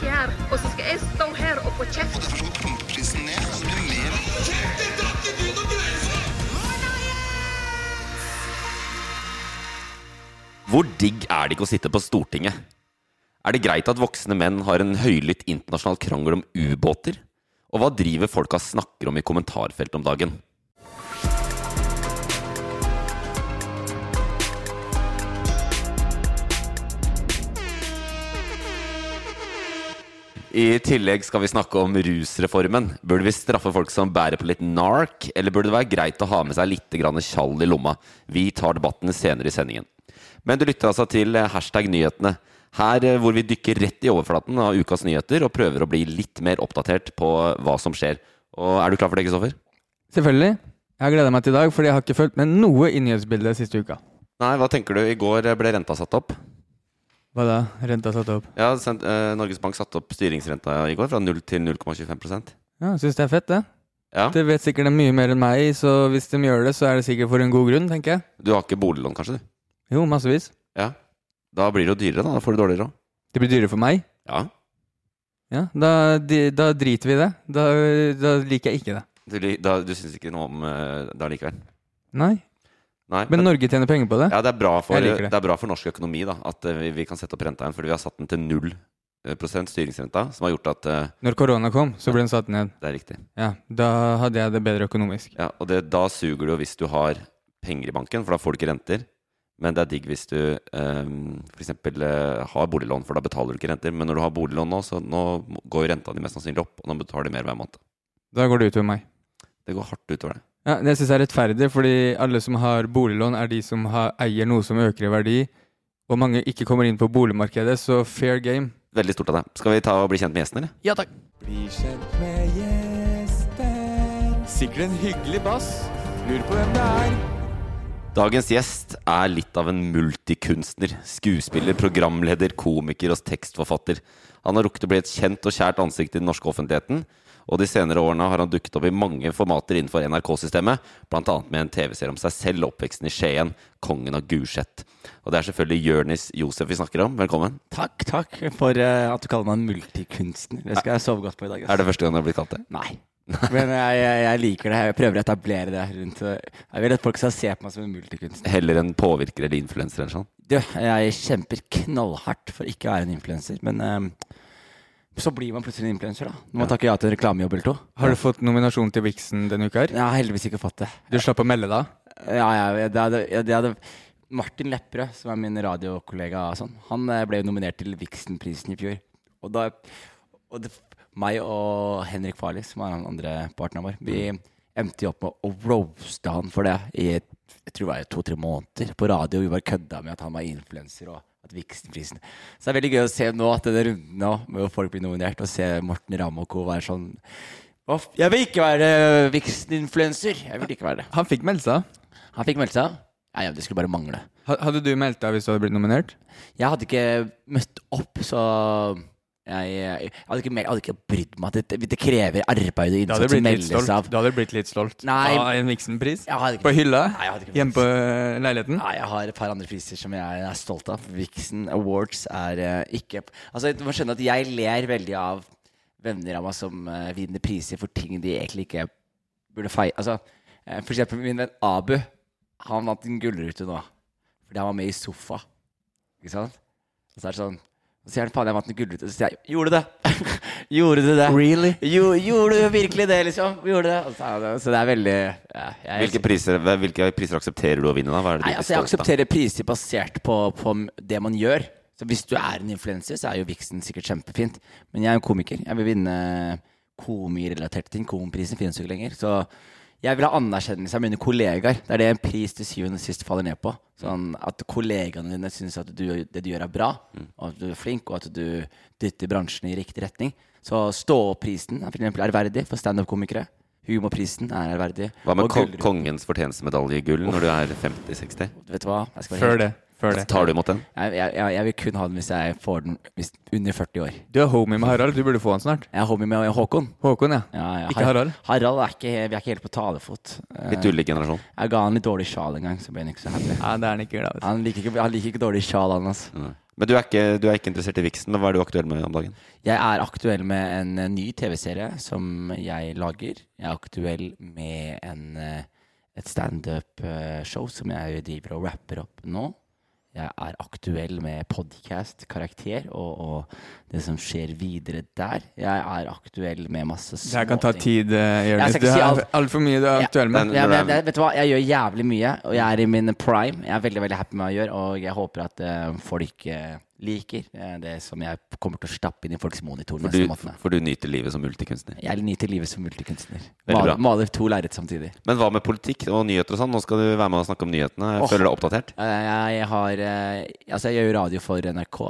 denne her, og så skal jeg stå her og få kjeft. Hvor digg er det ikke å sitte på Stortinget? Er det greit at voksne menn har en høylytt internasjonal krangel om ubåter? Og hva driver folka snakker om i kommentarfeltet om dagen? I tillegg skal vi snakke om rusreformen. Burde vi straffe folk som bærer på litt nark, eller burde det være greit å ha med seg litt tjall i lomma? Vi tar debatten senere i sendingen. Men du lytter altså til hashtag nyhetene. Her eh, hvor vi dykker rett i overflaten av ukas nyheter og prøver å bli litt mer oppdatert på hva som skjer. Og Er du klar for det, Kristoffer? Selvfølgelig. Jeg har gleda meg til i dag, fordi jeg har ikke fulgt med noe i nyhetsbildet siste uka. Nei, hva tenker du? I går ble renta satt opp. Hva da? Renta satt opp? Ja, sendt, eh, Norges Bank satte opp styringsrenta i går fra 0 til 0,25% Ja, Syns det er fett, det. Ja. Det vet sikkert de mye mer enn meg, så hvis de gjør det, så er det sikkert for en god grunn, tenker jeg. Du har ikke boliglån, kanskje? du? Jo, massevis. Ja. Da blir det jo dyrere, da. Da får du dårligere råd. Det blir dyrere for meg. Ja. Ja, da, da driter vi i det. Da, da liker jeg ikke det. Du, li- da, du syns ikke noe om eh, det allikevel? Nei. Nei, Men Norge tjener penger på det. Ja, det er, bra for, det. det er bra for norsk økonomi da, at eh, vi, vi kan sette opp renta igjen. Fordi vi har satt den til null eh, prosent styringsrenta, som har gjort at uh, Når korona kom, så ble den satt ned. Det er riktig. Ja, Da hadde jeg det bedre økonomisk. Ja, og det, da suger det jo hvis du har penger i banken, for da får du ikke renter. Men det er digg hvis du um, f.eks. Uh, har boliglån, for da betaler du ikke renter. Men når du har boliglån nå, så nå går renta di mest sannsynlig opp, og nå betaler du mer hver måned. Da går det utover meg. Det går hardt utover det. Ja, Det syns jeg er rettferdig, fordi alle som har boliglån, er de som har, eier noe som øker i verdi. Og mange ikke kommer inn på boligmarkedet, så fair game. Veldig stort av deg. Skal vi ta og bli kjent med gjesten, eller? Ja takk. Bli kjent med gjesten. Sikkert en hyggelig bass. Lurer på hvem det er. Dagens gjest er litt av en multikunstner. Skuespiller, programleder, komiker og tekstforfatter. Han har rukket å bli et kjent og kjært ansikt i den norske offentligheten. Og de senere årene har han dukket opp i mange formater innenfor NRK-systemet, bl.a. med en TV-serie om seg selv, oppveksten i Skien, kongen av Gulset. Og det er selvfølgelig Jørnis Josef vi snakker om. Velkommen. Takk, takk for uh, at du kaller meg en multikunstner. Det skal jeg sove godt på i dag. Også. Er det første gang du har blitt kalt det? Nei. Men jeg, jeg, jeg liker det. Jeg prøver å etablere det rundt Jeg vil at folk skal se på meg som en multikunstner. Heller en påvirker eller influenser eller sånn? Du, jeg kjemper knallhardt for ikke å være en influenser, men eh, så blir man plutselig en influenser, da. Når man takker ja til en reklamejobb eller to. Har du fått nominasjon til Vixen denne uka? her? Jeg har heldigvis ikke fått det. Du slapp å melde deg? Ja, ja, det hadde, ja, det hadde Martin Lepperød, som er min radiokollega, sånn, han ble ble nominert til Vixen-prisen i fjor. Og da og det, Meg og Henrik Farley, som er den andre partneren vår, vi endte jo opp med å roaste han for det i jeg tror det var to-tre måneder på radio. Vi bare kødda med at han var influenser og at Vixen-prisen Så det er veldig gøy å se nå at denne runden nå, hvor folk blir nominert, og se Morten Ramm og co. være sånn «Å, Jeg vil ikke være Vixen-influenser! Jeg vil ikke være det. Han fikk meldt seg. Han fikk meldt seg? Ja, ja, det skulle bare mangle. Hadde du meldt deg hvis du hadde blitt nominert? Jeg hadde ikke møtt opp, så jeg, jeg, hadde, ikke, jeg hadde ikke brydd meg. Det, det krever arbeid og innsats å melde seg av. du hadde blitt litt stolt Nei. av en Vixen-pris? På hylla? Nei, Hjemme på eh, leiligheten? Nei, jeg har et par andre priser som jeg er stolt av. Vixen Awards er uh, ikke Altså, Du må skjønne at jeg ler veldig av venner av meg som uh, vinner priser for ting de egentlig ikke burde feie Altså, uh, For eksempel min venn Abu. Han vant en gullrute nå. Fordi han var med i Sofa. Ikke sant? Og så er det sånn Så sier han faen, jeg vant en gullrute. Så sier jeg gjorde du det? gjorde du det? Really? Jo, gjorde du virkelig det, liksom? Gjorde du det? Så, det, så det er veldig ja, jeg, Hvilke priser, hvilke priser aksepterer du å vinne, da? Hva er det du Nei, altså Jeg aksepterer priser basert på, på det man gjør. Så Hvis du er en influenser, så er jo Vixen sikkert kjempefint. Men jeg er jo komiker. Jeg vil vinne komirelaterte ting. Komprisen finnes jo ikke lenger. Så jeg vil ha anerkjennelse av mine kollegaer. Det er det en pris til syvende og sist faller ned på. Sånn At kollegaene dine syns at du, det du gjør, er bra, og at du er flink, og at du dytter bransjen i riktig retning. Så Stå-prisen er eksempel ærverdig for standup-komikere. Humorprisen er ærverdig. Hva med Og kongens fortjenestemedalje i gull når du er 50-60? Vet du hva? Jeg skal være Før helt- det. Før det. Tar du imot den? Jeg, jeg, jeg, vil kun ha den hvis jeg får den hvis, under 40 år. Du er homie med Harald. Du burde få den snart. Jeg er homie med Håkon. Håkon, ja. Ja, ja. Ikke Harald. Harald er ikke, vi er ikke helt på talefot. Eh, Litt ulik generasjon. Jeg ga han litt dårlig sjal en gang, så ble han ikke så happy. Ja, det er han ikke glad. Han liker ikke, han liker ikke dårlig sjal, han altså. Nei. Men du er, ikke, du er ikke interessert i Vixen. Hva er du aktuell med om dagen? Jeg er aktuell med en eh, ny TV-serie som jeg lager. Jeg er aktuell med en, eh, et standup-show som jeg driver og rapper opp nå. Jeg er aktuell med podcast, karakter og, og det som skjer videre der. Jeg er aktuell med masse Det her kan ta tid, eh, Jonis. Du har alt. altfor mye du er aktuell med. Ja, men, jeg, vet du hva, jeg gjør jævlig mye, og jeg er i min prime. Jeg er veldig veldig happy med hva jeg gjør, og jeg håper at uh, folk eh, liker eh, det som jeg kommer til å stappe inn i folks monitor For du, for du nyter livet som multikunstner. Jeg nyter livet som multikunstner. Maler, maler to lerret samtidig. Men hva med politikk og nyheter og sånn? Nå skal du være med og snakke om nyhetene. Føler du deg oppdatert? Jeg, jeg har eh, Altså, jeg gjør radio for NRK,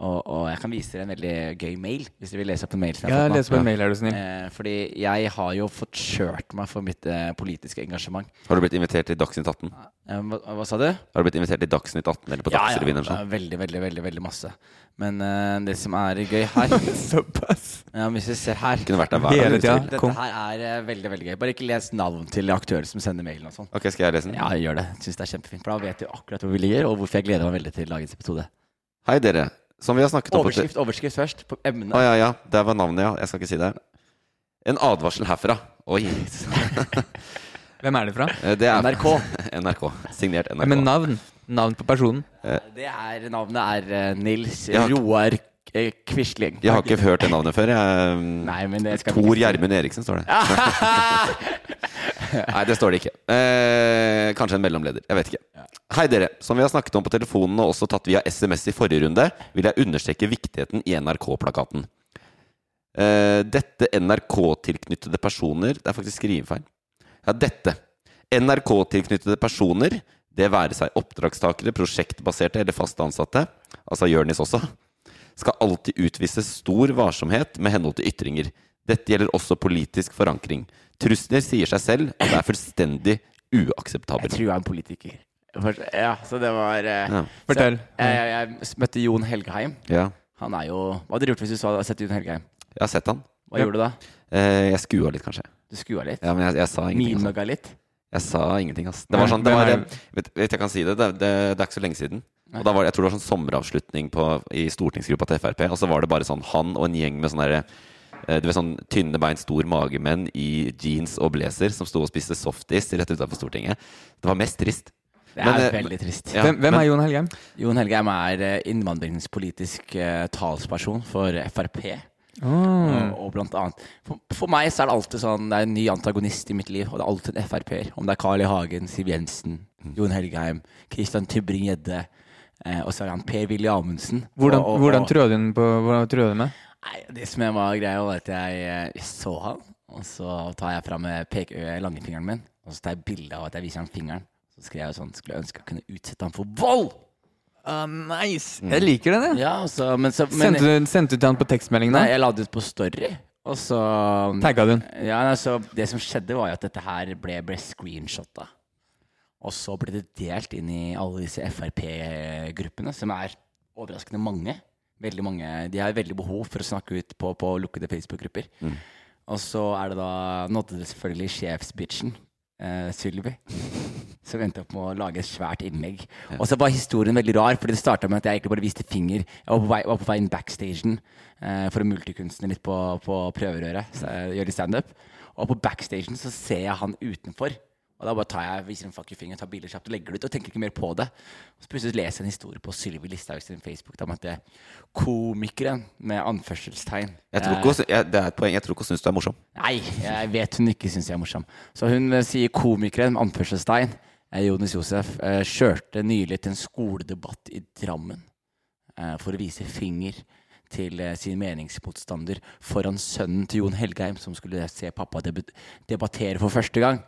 og, og jeg kan vise dere en veldig gøy mail, hvis dere vil lese opp en mail. som jeg Ja, les på en mail, er du snill. Eh, fordi jeg har jo fått kjørt meg for mitt eh, politiske engasjement. Har du blitt invitert til Dagsnytt 18? Eh, hva, hva sa du? Har du blitt invitert til Dagsnytt 18 eller på Dagsrevyen Ja, ja, sånn? veldig, veldig, veldig veldig masse. Men eh, det som er gøy her Såpass. ja, Hvis vi ser her Kunne vært der hver Hele dag. tida. Dette her er eh, veldig veldig gøy. Bare ikke les navn til aktører som sender mailen og sånn. Ok, skal jeg lese den? Ja, gjør det. Syns det er kjempefint. For da vet du akkurat hvor vi ligger, og hvorfor jeg gleder meg veldig til dagens episode. Hei, dere. Som vi har snakket om Overskrift, overskrift først. På emnet. Ah, ja, ja. Der var navnet, ja. Jeg skal ikke si det. En advarsel herfra. Oi. Hvem er det fra? Eh, Det er NRK. NRK. Signert NRK. Men navn? Navn på personen? Det er, navnet er eh, Nils Ja. Roar eh, Quisling. Jeg har ikke hørt det navnet før. Jeg, Nei, men det skal Tor. Gjermund Eriksen står det. Nei, det står det ikke. Eh, kanskje en mellomleder. Jeg vet ikke. Hei, dere. Som vi har snakket om på telefonen og også tatt via SMS i forrige runde, vil jeg understreke viktigheten i NRK-plakaten. Eh, dette NRK-tilknyttede personer Det er faktisk skrivefeil. Ja, dette. NRK-tilknyttede personer, det være seg oppdragstakere, prosjektbaserte eller fast ansatte, altså Jørnis også, skal alltid utvise stor varsomhet med henhold til ytringer. Dette gjelder også politisk forankring. Trusler sier seg selv at det er fullstendig uakseptabelt. Jeg tror jeg er en politiker. Ja, så det var eh, Ja. Fortell. Så, jeg, jeg, jeg møtte Jon Helgheim. Ja, Han er jo Hva hadde du gjort hvis du hadde sett Jon Helgheim? jeg har sett han. Hva Ja. gjorde du da? Eh, jeg skua litt, kanskje. Du skua litt? Ja, men jeg, jeg sa ingenting. Altså. Minmugga litt? Jeg sa ingenting, ass. Det var sånn, det var, vet, vet jeg kan si det, det, det, det er ikke så lenge siden. Og da var, jeg tror det var sånn sommeravslutning på, i stortingsgruppa til Frp, og så var det bare sånn han og en gjeng med sånne derre eh, du vet sånn tynne bein, stor magemenn i jeans og blazer som sto og spiste softis rett utenfor Stortinget. Det var mest trist. Det er Men, eh, veldig trist. Ja, Hvem, hvem men- er Jon Helgheim? Jon Helgheim er eh, innvandringspolitisk talsperson for Frp. Oh. Og, blant annet for, for meg så er det alltid sånn Det er en ny antagonist i mitt liv, og det er alltid en Frp-er. Om det er Carl I. Hagen, Siv Jensen, Mm. Jon Helgheim, Christian Tybring-Gjedde, eh, og så er han Per-Willy Amundsen. Hvordan, og, og, hvordan og, du med? Nei, det som jeg var greia, var at jeg, jeg så han, og så tar jeg fram eh, eh, langfingeren min, og så tar jeg bilde av at jeg viser han fingeren. Så skrev jeg sånn Skulle jeg ønske jeg kunne utsette han for vold! Ah, nice! Jeg liker den, jeg. Ja, så, men så men, Sendte du, sendte du til han på tekstmelding da? Nei, jeg la det ut på Story, og så Tagga du den? Ja, så Det som skjedde, var jo at dette her ble, ble screenshotta. Og så ble det delt inn i alle disse Frp-gruppene, som er overraskende mange. Veldig mange. De har veldig behov for å snakke ut på, på lukkede Facebook-grupper. Og så er det da nådde det selvfølgelig sjefsbitchen, eh, Sylvi, som endte opp med å lage et svært innlegg. Og så var historien veldig rar, fordi det starta med at jeg egentlig bare viste finger. Jeg var på vei, var på vei inn backstagen eh, for å multikunstne litt på, på prøverøret. Så jeg gjør litt standup. Og på backstagen så ser jeg han utenfor. Og da bare tar jeg, viser en fuck you-finger, tar bilder kjapt og legger det ut. Og tenker ikke mer på det. Og så plutselig leser jeg en historie på Sylvi Listhaug sin Facebook om at det er komikeren med anførselstegn Jeg tror ikke jeg, det er et poeng. Jeg tror ikke hun syns du er morsom. Nei, jeg vet hun ikke syns jeg er morsom. Så hun eh, sier komikeren med anførselstegn, eh, Jonis Josef, eh, kjørte nylig til en skoledebatt i Drammen for å vise finger til sin meningsmotstander foran sønnen til Jon Helgheim, som skulle se pappa debattere for første gang.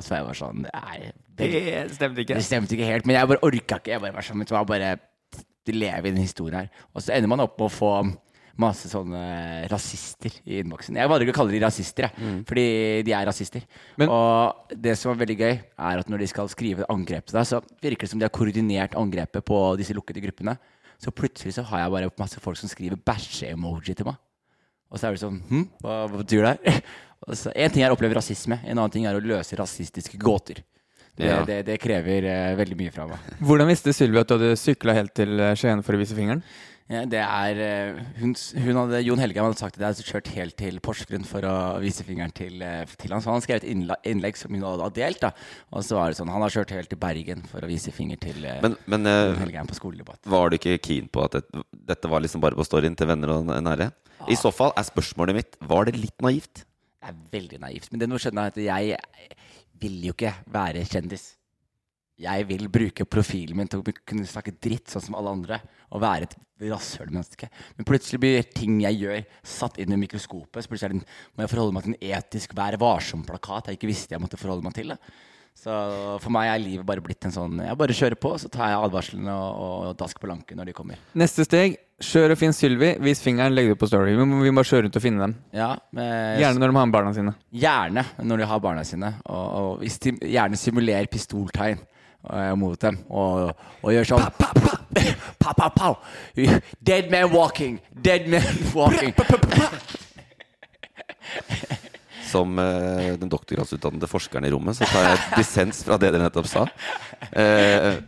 Så jeg var sånn Nei, det, stemte det stemte ikke helt. Men jeg bare orka ikke. Jeg bare var sånn, vet du hva, bare de lever i den historien her. Og så ender man opp med å få masse sånne rasister i innboksen. Jeg valgte ikke å kalle de rasister, jeg, fordi de er rasister. Men- og det som er veldig gøy, er at når de skal skrive angrep til deg, så virker det som de har koordinert angrepet på disse lukkede gruppene. Så plutselig så har jeg bare masse folk som skriver bæsje-emoji til meg. Og så er det sånn Hm, hva, hva betyr det her? Og så, en ting er å oppleve rasisme, en annen ting er å løse rasistiske gåter. Det, Ja. det, det krever eh, veldig mye fra meg. Hvordan visste Sylvi at du hadde sykla helt til eh, Skien for å vise fingeren? Ja, det er eh, hun, hun hadde, Jon Helgheim hadde sagt at jeg hadde kjørt helt til Porsgrunn for å vise fingeren til, eh, til han. Så han skrev et innlegg som hun hadde delt. da Og så var det sånn Han har kjørt helt til Bergen for å vise finger til eh, Men, men Jon Helgheim på skoledebatt. var du ikke keen på at det, dette var liksom bare på storyen til venner og nære? I så fall er spørsmålet mitt Var det litt naivt? Det er veldig naivt. Men det må skjønne at jeg vil jo ikke være kjendis. Jeg vil bruke profilen min til å kunne snakke dritt sånn som alle andre. Og være et rasshølmenneske. Men plutselig blir ting jeg gjør, satt inn i mikroskopet. Så plutselig er det, må jeg forholde meg til en etisk Vær varsom-plakat jeg ikke visste jeg måtte forholde meg til. Da. Så for meg er livet bare blitt en sånn Jeg bare kjører på, så tar jeg advarslene og, og dask på lanken når de kommer. Neste steg, kjør og finn Sylvi. Vis fingeren, legg det på Story. Vi må, vi må kjøre rundt og finne dem. Ja, men, Gjerne når de har med barna sine. Gjerne når de har barna sine. Og, og hvis de gjerne simulerer pistoltegn mot dem. Og, og gjør sånn Pow, pow, pow! Dead man walking! Dead man walking! Som uh, den doktorgradsutdannede forskeren i rommet, så tar jeg dissens fra det dere nettopp sa. Uh,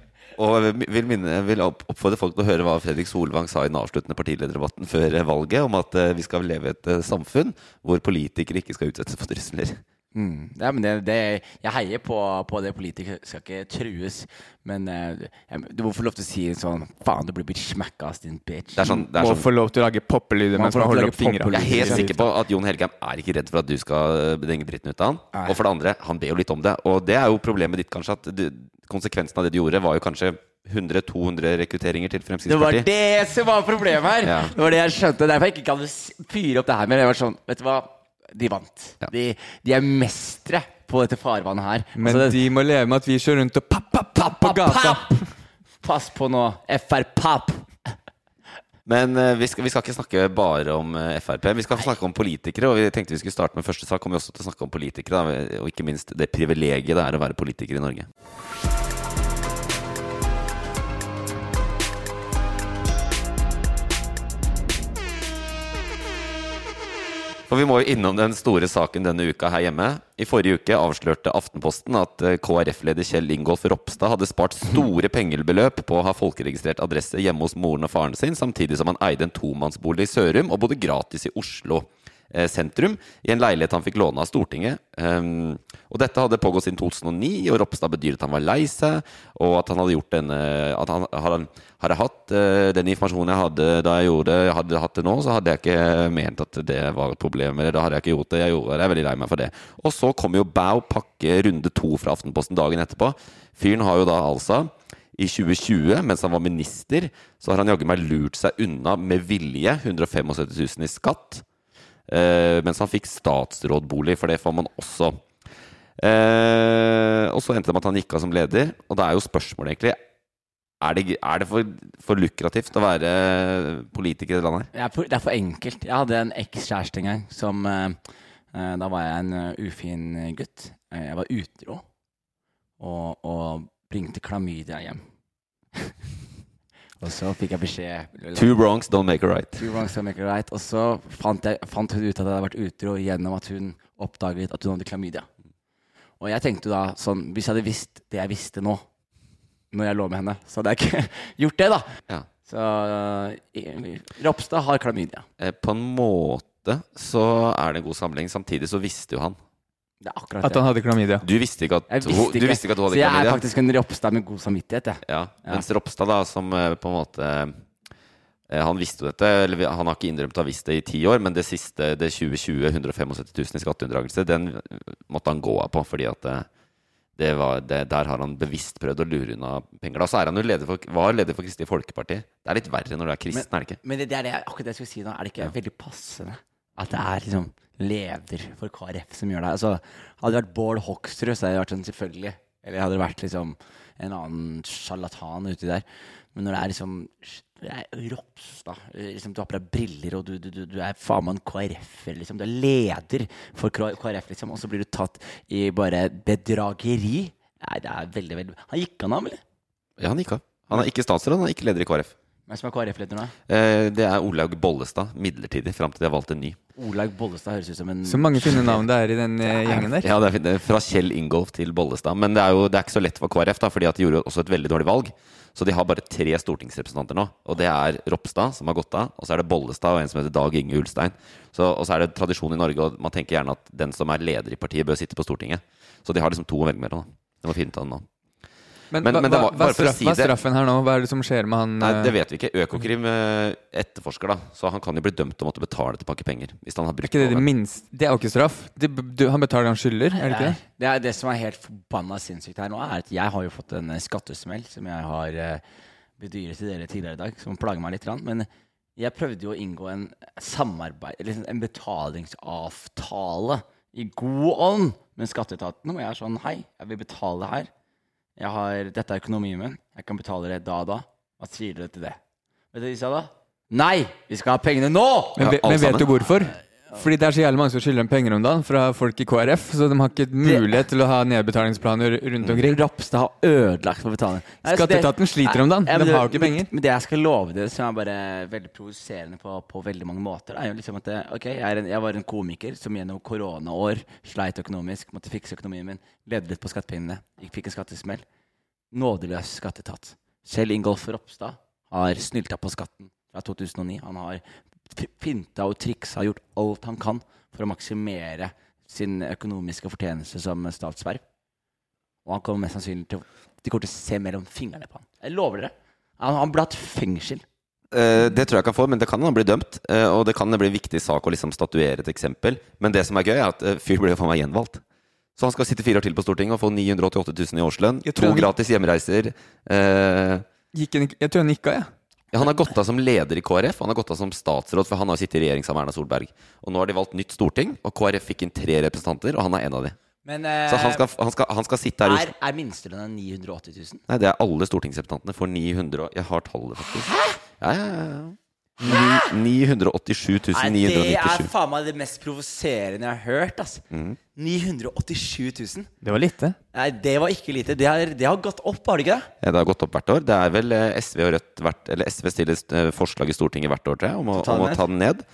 og vil, minne, vil oppfordre folk til å høre hva Fredrik Solvang sa i den avsluttende partilederdebatten før valget, om at eh, vi skal leve i et samfunn hvor politikere ikke skal utsettes for trusler. Mm. Ja, men det, det, jeg heier på, på det. Politikere skal ikke trues. Men eh, du må få lov til å si sånn Faen, du blir blitt smacka, din bitch. Det er sånn, det er Må sånn få lov til å lage poppelyder Man mens man holder opp fingra. Jeg er helt sikker på at Jon Helgheim er ikke redd for at du skal denge bedenge dritten ut av han. Nei. Og for det andre, han ber jo litt om det. Og det er jo problemet ditt, kanskje. At du, konsekvensen av det du gjorde, var jo kanskje 100-200 rekrutteringer til Fremskrittspartiet. Det var det som var problemet her! Ja. Det var det jeg skjønte. Derfor jeg ikke kan fyre opp det her mer. Jeg var sånn, vet du hva? De vant. Ja. De, de er mestre på dette farvannet her. Men Altså, det- de må leve med at vi kjører rundt og papp, papp, papp på gata. Pass på nå, FR-papp! Men uh, vi, skal, vi skal ikke snakke bare om uh, Frp. Vi skal snakke om politikere. Og vi tenkte vi skulle starte med første sak. Kommer vi også til å snakke om politikere, da, og ikke minst det privilegiet det er å være politiker i Norge. For vi må jo innom den store saken denne uka her hjemme. I forrige uke avslørte Aftenposten at eh, KrF-leder Kjell Ingolf Ropstad hadde spart store pengebeløp på å ha folkeregistrert adresse hjemme hos moren og faren sin, samtidig som han eide en tomannsbolig i Sørum og bodde gratis i Oslo sentrum i en leilighet han fikk låne av Stortinget. Um, og dette hadde pågått siden 2009, og Ropstad bedyret han var lei seg, og at han hadde gjort denne At han hadde, hadde hatt uh, den informasjonen jeg hadde da jeg gjorde det, hadde hatt det nå, så hadde jeg ikke ment at det var et problem. Eller da hadde jeg ikke gjort det. Jeg gjorde jeg er veldig lei meg for det. Og så kom jo Bau pakke runde to fra Aftenposten dagen etterpå. Fyren har jo da altså i 2020, mens han var minister, så har han jaggu meg lurt seg unna med vilje 175 000 i skatt. Eh, mens han fikk statsrådbolig, for det får man også. Eh, og så endte det med at han gikk av som leder. Og da er jo spørsmålet egentlig Er det, er det for, for lukrativt å være politiker i det landet her? Det er, for, enkelt. Jeg hadde en ekskjæreste en gang som eh, Da var jeg en ufin gutt. Jeg var utro og, og bringte klamydia hjem. og så fikk jeg beskjed Two wrongs don't make a right. Two wrongs don't make a right. Og så fant, jeg, fant hun ut at jeg hadde vært utro gjennom at hun oppdaget at hun hadde klamydia. Og jeg tenkte da sånn Hvis jeg hadde visst det jeg visste nå, når jeg lå med henne, så hadde jeg ikke gjort det, da. Ja. Så uh, Ropstad har klamydia. Eh, på en måte så er det en god samling Samtidig så visste jo han. Det er akkurat At han hadde klamydia. Du visste ikke at, Jeg visste du visste ikke at hun hadde Så jeg er faktisk en Ropstad med god samvittighet, jeg. Ja, mens Ropstad da, som eh, på en måte eh, Han visste jo dette, eller han har ikke innrømt å ha visst det i ti år, men det siste, det 2020, 175 000 i skatteunndragelse, den måtte han gå av på, fordi at det, var, det, der har han bevisst prøvd å lure unna penger. Da så er han jo leder for, var leder for Kristelig Folkeparti. Det er litt verre når du er kristen, er det ikke? Men det, det er det, akkurat det jeg skulle si nå. Er det ikke veldig passende at det er liksom leder for KrF som gjør det? Altså, hadde det vært Bård Hoksrud, så hadde det vært sånn selvfølgelig. Eller hadde det vært liksom en annen sjarlatan uti der. Men når det er liksom det er Ropstad liksom, Du har på deg briller, og du, du, du, er faen meg en KrF-er. Liksom. Du er leder for KrF, liksom, og så blir du tatt i bare bedrageri. Nei, det er veldig, veldig Han gikk han av, eller? Ja, han gikk av. Han er ikke statsråd, han er ikke leder i KrF. Hvem som er KrF-leder nå? Eh, det er Olaug Bollestad, midlertidig, fram til de har valgt en ny. Olaug Bollestad høres ut som en Så mange fine navn det er i den er, gjengen der. Ja, det er, fint. Det er fra Kjell Ingolf til Bollestad. Men det er jo det er ikke så lett for KrF, da, fordi at de gjorde også et veldig dårlig valg. Så de har bare tre stortingsrepresentanter nå. Og det er Ropstad, som har gått av. Og så er det Bollestad og en som heter Dag Inge Ulstein. Så, og så er det tradisjon i Norge, og man tenker gjerne at den som er leder i partiet, bør sitte på Stortinget. Så de har liksom to å velge mellom. Det var fint av den nå. Men, Men- hva, men det hva, var- hva, bare er straff, si hva er straffen her nå? Hva er det som skjer med han Nei, eh, det vet vi ikke. Økokrim eh, etterforsker, da. Så han kan jo bli dømt til å måtte betale tilbake penger. Hvis han har Er brukt ikke det det minst, Det er jo ikke straff. Det, du, han betaler han skylder, er det ikke det? Det er det som er helt forbanna sinnssykt her nå, er at jeg har jo fått en eh, skattesmell som jeg har bedyret til dere tidligere i dag, som plager meg litt. Men jeg prøvde jo å inngå en samarbeid, eller liksom en betalingsavtale i god ånd med skatteetaten. Og jeg er sånn Hei, jeg vil betale her. Jeg har, dette er økonomien min. Jeg kan betale det da og da. Hva sier dere til det? Vet du hva de sa da? Nei! Vi skal ha pengene nå! Men, Ja, men vet du hvorfor? Fordi det er så jævlig mange som skylder dem penger om dagen fra folk i KrF, så de har ikke mulighet til å ha nedbetalingsplaner rundt omkring. Ropstad har ødelagt for betaling. Nei, så Skatteetaten sliter om dagen. Ja, De har jo ikke penger. Men det jeg skal love dere, som er bare veldig provoserende på, på veldig mange måter, er jo liksom at Ok, jeg, en, jeg var en komiker som gjennom koronaår sleit økonomisk, måtte fikse økonomien min, levde litt på skattepengene, fikk en skattesmell. Nådeløs skattetat. Kjell Ingolf Ropstad har snylta på skatten fra 2009. Han har finta og triksa og gjort alt han kan for å maksimere sin økonomiske fortjeneste som statsverv. Og han kommer mest sannsynlig til De kommer til å se mellom fingrene på han. Jeg lover dere. Han, han blir hatt fengsel. Uh, det tror jeg kan få, men det kan han bli dømt. Uh, og det kan bli en viktig sak å liksom statuere et eksempel. Men det som er gøy, er at uh, fyr blir jo faen meg gjenvalgt. Så han skal sitte fire år til på Stortinget og få 988 000 i årslønn. To gratis hjemreiser. Uh, Gikk han Jeg tror han gikk av, jeg. ja, han har gått av som leder i KrF. Han har gått av som statsråd, for han har sittet i regjering sammen med Erna Solberg. Og nå har de valgt nytt storting, og KrF fikk inn tre representanter, og han er en av de. Men Så han skal, han skal, han skal sitte her er, er minstelønna 980 000? Nei, det er alle stortingsrepresentantene får 900 og- Jeg har tallet, faktisk. Ja, ja, ja, ja. Ni- 987 Nei, det er faen meg det mest provoserende jeg har hørt. ass. 987 000? Det var lite. Nei, det var ikke lite. Det har, det har gått opp, har det ikke det? Ja, det har gått opp hvert år. Det er vel eh, SV og Rødt hvert, Eller SV stiller eh, forslag i Stortinget hvert år, tror jeg, om å, Ta om den å ned. ta den ned.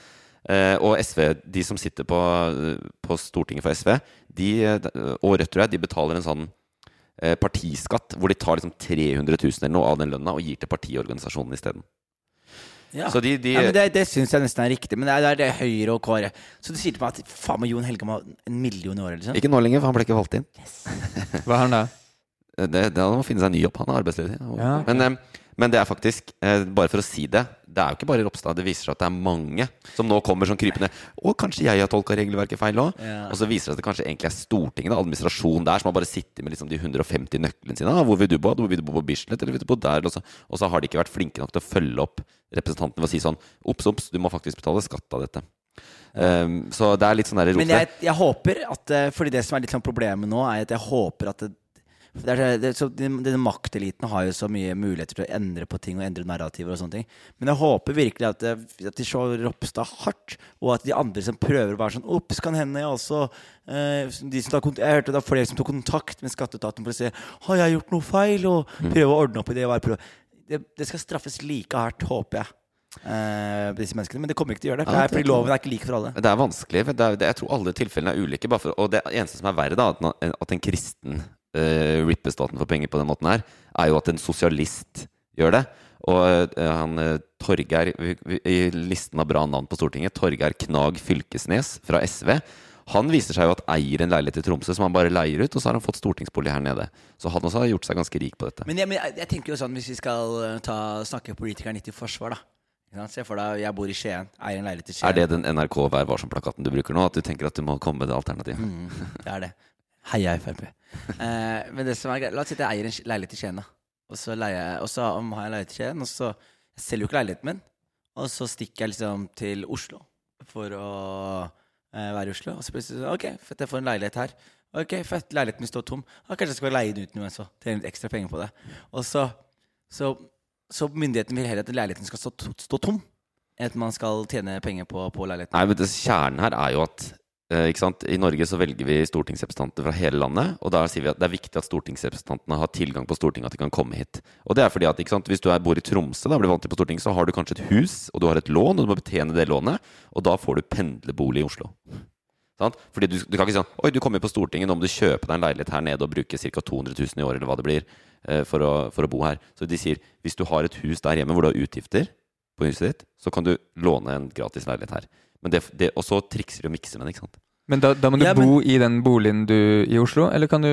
Uh, og SV, de som sitter på, på Stortinget for SV, de, og Rødt, tror jeg, de betaler en sånn eh, partiskatt hvor de tar liksom 300 000 eller noe av den lønna og gir til partiorganisasjonen isteden. Ja. Så de, de ja, men Det, det syns jeg nesten er riktig. Men det er, det er det Høyre og KrF. Så du sier til meg at faen meg Jon Helge må ha en million i året? Liksom. Ikke nå lenger, for han ble ikke valgt inn. Hva er han da? Det, det, han må finne seg en ny jobb. Han er arbeidsledig. Ja, okay. men, eh, men det er faktisk, eh, bare for å si det, det er jo ikke bare Ropstad. Det viser seg at det er mange som nå kommer sånn krypende. Å, kanskje jeg har tolka regelverket feil òg? Ja. Og så viser det seg at det kanskje egentlig er Stortinget, administrasjonen der, som har bare sittet med liksom de 150 nøklene sine. Ah, hvor vil du bo? Hvor vil du bo på Bislett? Eller vil du bo der? Og så, og så har de ikke vært flinke nok til å følge opp representantene ved å si sånn Ops, ops, du må faktisk betale skatt av dette. Um, så det er litt sånn der rot Men jeg, jeg håper at eh, Fordi det som er litt sånn problemet nå, er at jeg håper at det, det er, det, så, denne makteliten har jo så mye muligheter til å endre på ting og endre narrativer og sånne ting. Men jeg håper virkelig at, at de slår Ropstad hardt, og at de andre som prøver å være sånn Ops, kan hende jeg også eh, de som tar, Jeg hørte det var flere som tok kontakt med skatteetaten for å se Har jeg gjort noe feil, og prøve å ordne opp i det. Det, det skal straffes like hardt, håper jeg. Uh, disse menneskene, Men det kommer ikke til å gjøre det. For Ja, det er fordi loven er ikke lik for alle. Det er vanskelig. Det er, det, jeg tror alle tilfellene er ulike. For, og det eneste som er verre, da, at en kristen uh, rippe staten for penger på den måten her, er jo at en sosialist gjør det. Og uh, han eh, Torgeir I listen av bra navn på Stortinget, Torgeir Knag Fylkesnes fra SV, Han viser seg jo at eier en leilighet i Tromsø som han bare leier ut, og så har han fått stortingsbolig her nede. Så han også har gjort seg ganske rik på dette. Men, jeg, men jeg, tenker jo sånn, hvis vi skal ta, snakke politikeren litt i forsvar, da. Se for deg, jeg bor i Skien, eier en leilighet i Skien. Er det den NRK Vær varsom-plakaten du bruker nå? At du tenker at du må komme med det alternativet? Mm, det er det. Heia Frp. Eh, men det som er greit, la oss si at jeg eier en leilighet i Skien. Og så, leier og så har jeg leilighet i Skien, og så jeg selger jo ikke leiligheten min. Og så stikker jeg liksom til Oslo for å eh, være i Oslo. Og så plutselig sånn, OK, fett, jeg får en leilighet her. Ok, fett, leiligheten min står tom. Ja, kanskje jeg skal leie den ut nå, så tjene litt ekstra penger på det. Og så, så, så myndigheten vil heller at leiligheten skal stå, stå tom, enn at man skal tjene penger på, på leiligheten. Nei, men det, Kjernen her er jo at? I Norge så velger vi stortingsrepresentanter fra hele landet. Og da sier vi at det er viktig at stortingsrepresentantene har tilgang på Stortinget, at de kan komme hit. Og det er fordi at? Hvis du er, bor i Tromsø da blir vant til på Stortinget, så har du kanskje et hus, og du har et lån, og du må betjene det lånet. Og da får du pendlerbolig i Oslo. Sant? Fordi du, du kan ikke si sånn Oi, du kommer på Stortinget, nå må du kjøpe deg en leilighet her nede og bruke ca. 200 000 i året, eller hva det blir, eh, for å, for å bo her. Så de sier hvis du har et hus der hjemme hvor du har utgifter på huset ditt, så kan du låne en gratis leilighet her. Men det, det, og så trikser de og mikser med det, ikke sant. Men da, da må du Ja, men- bo i den boligen du i Oslo, eller kan du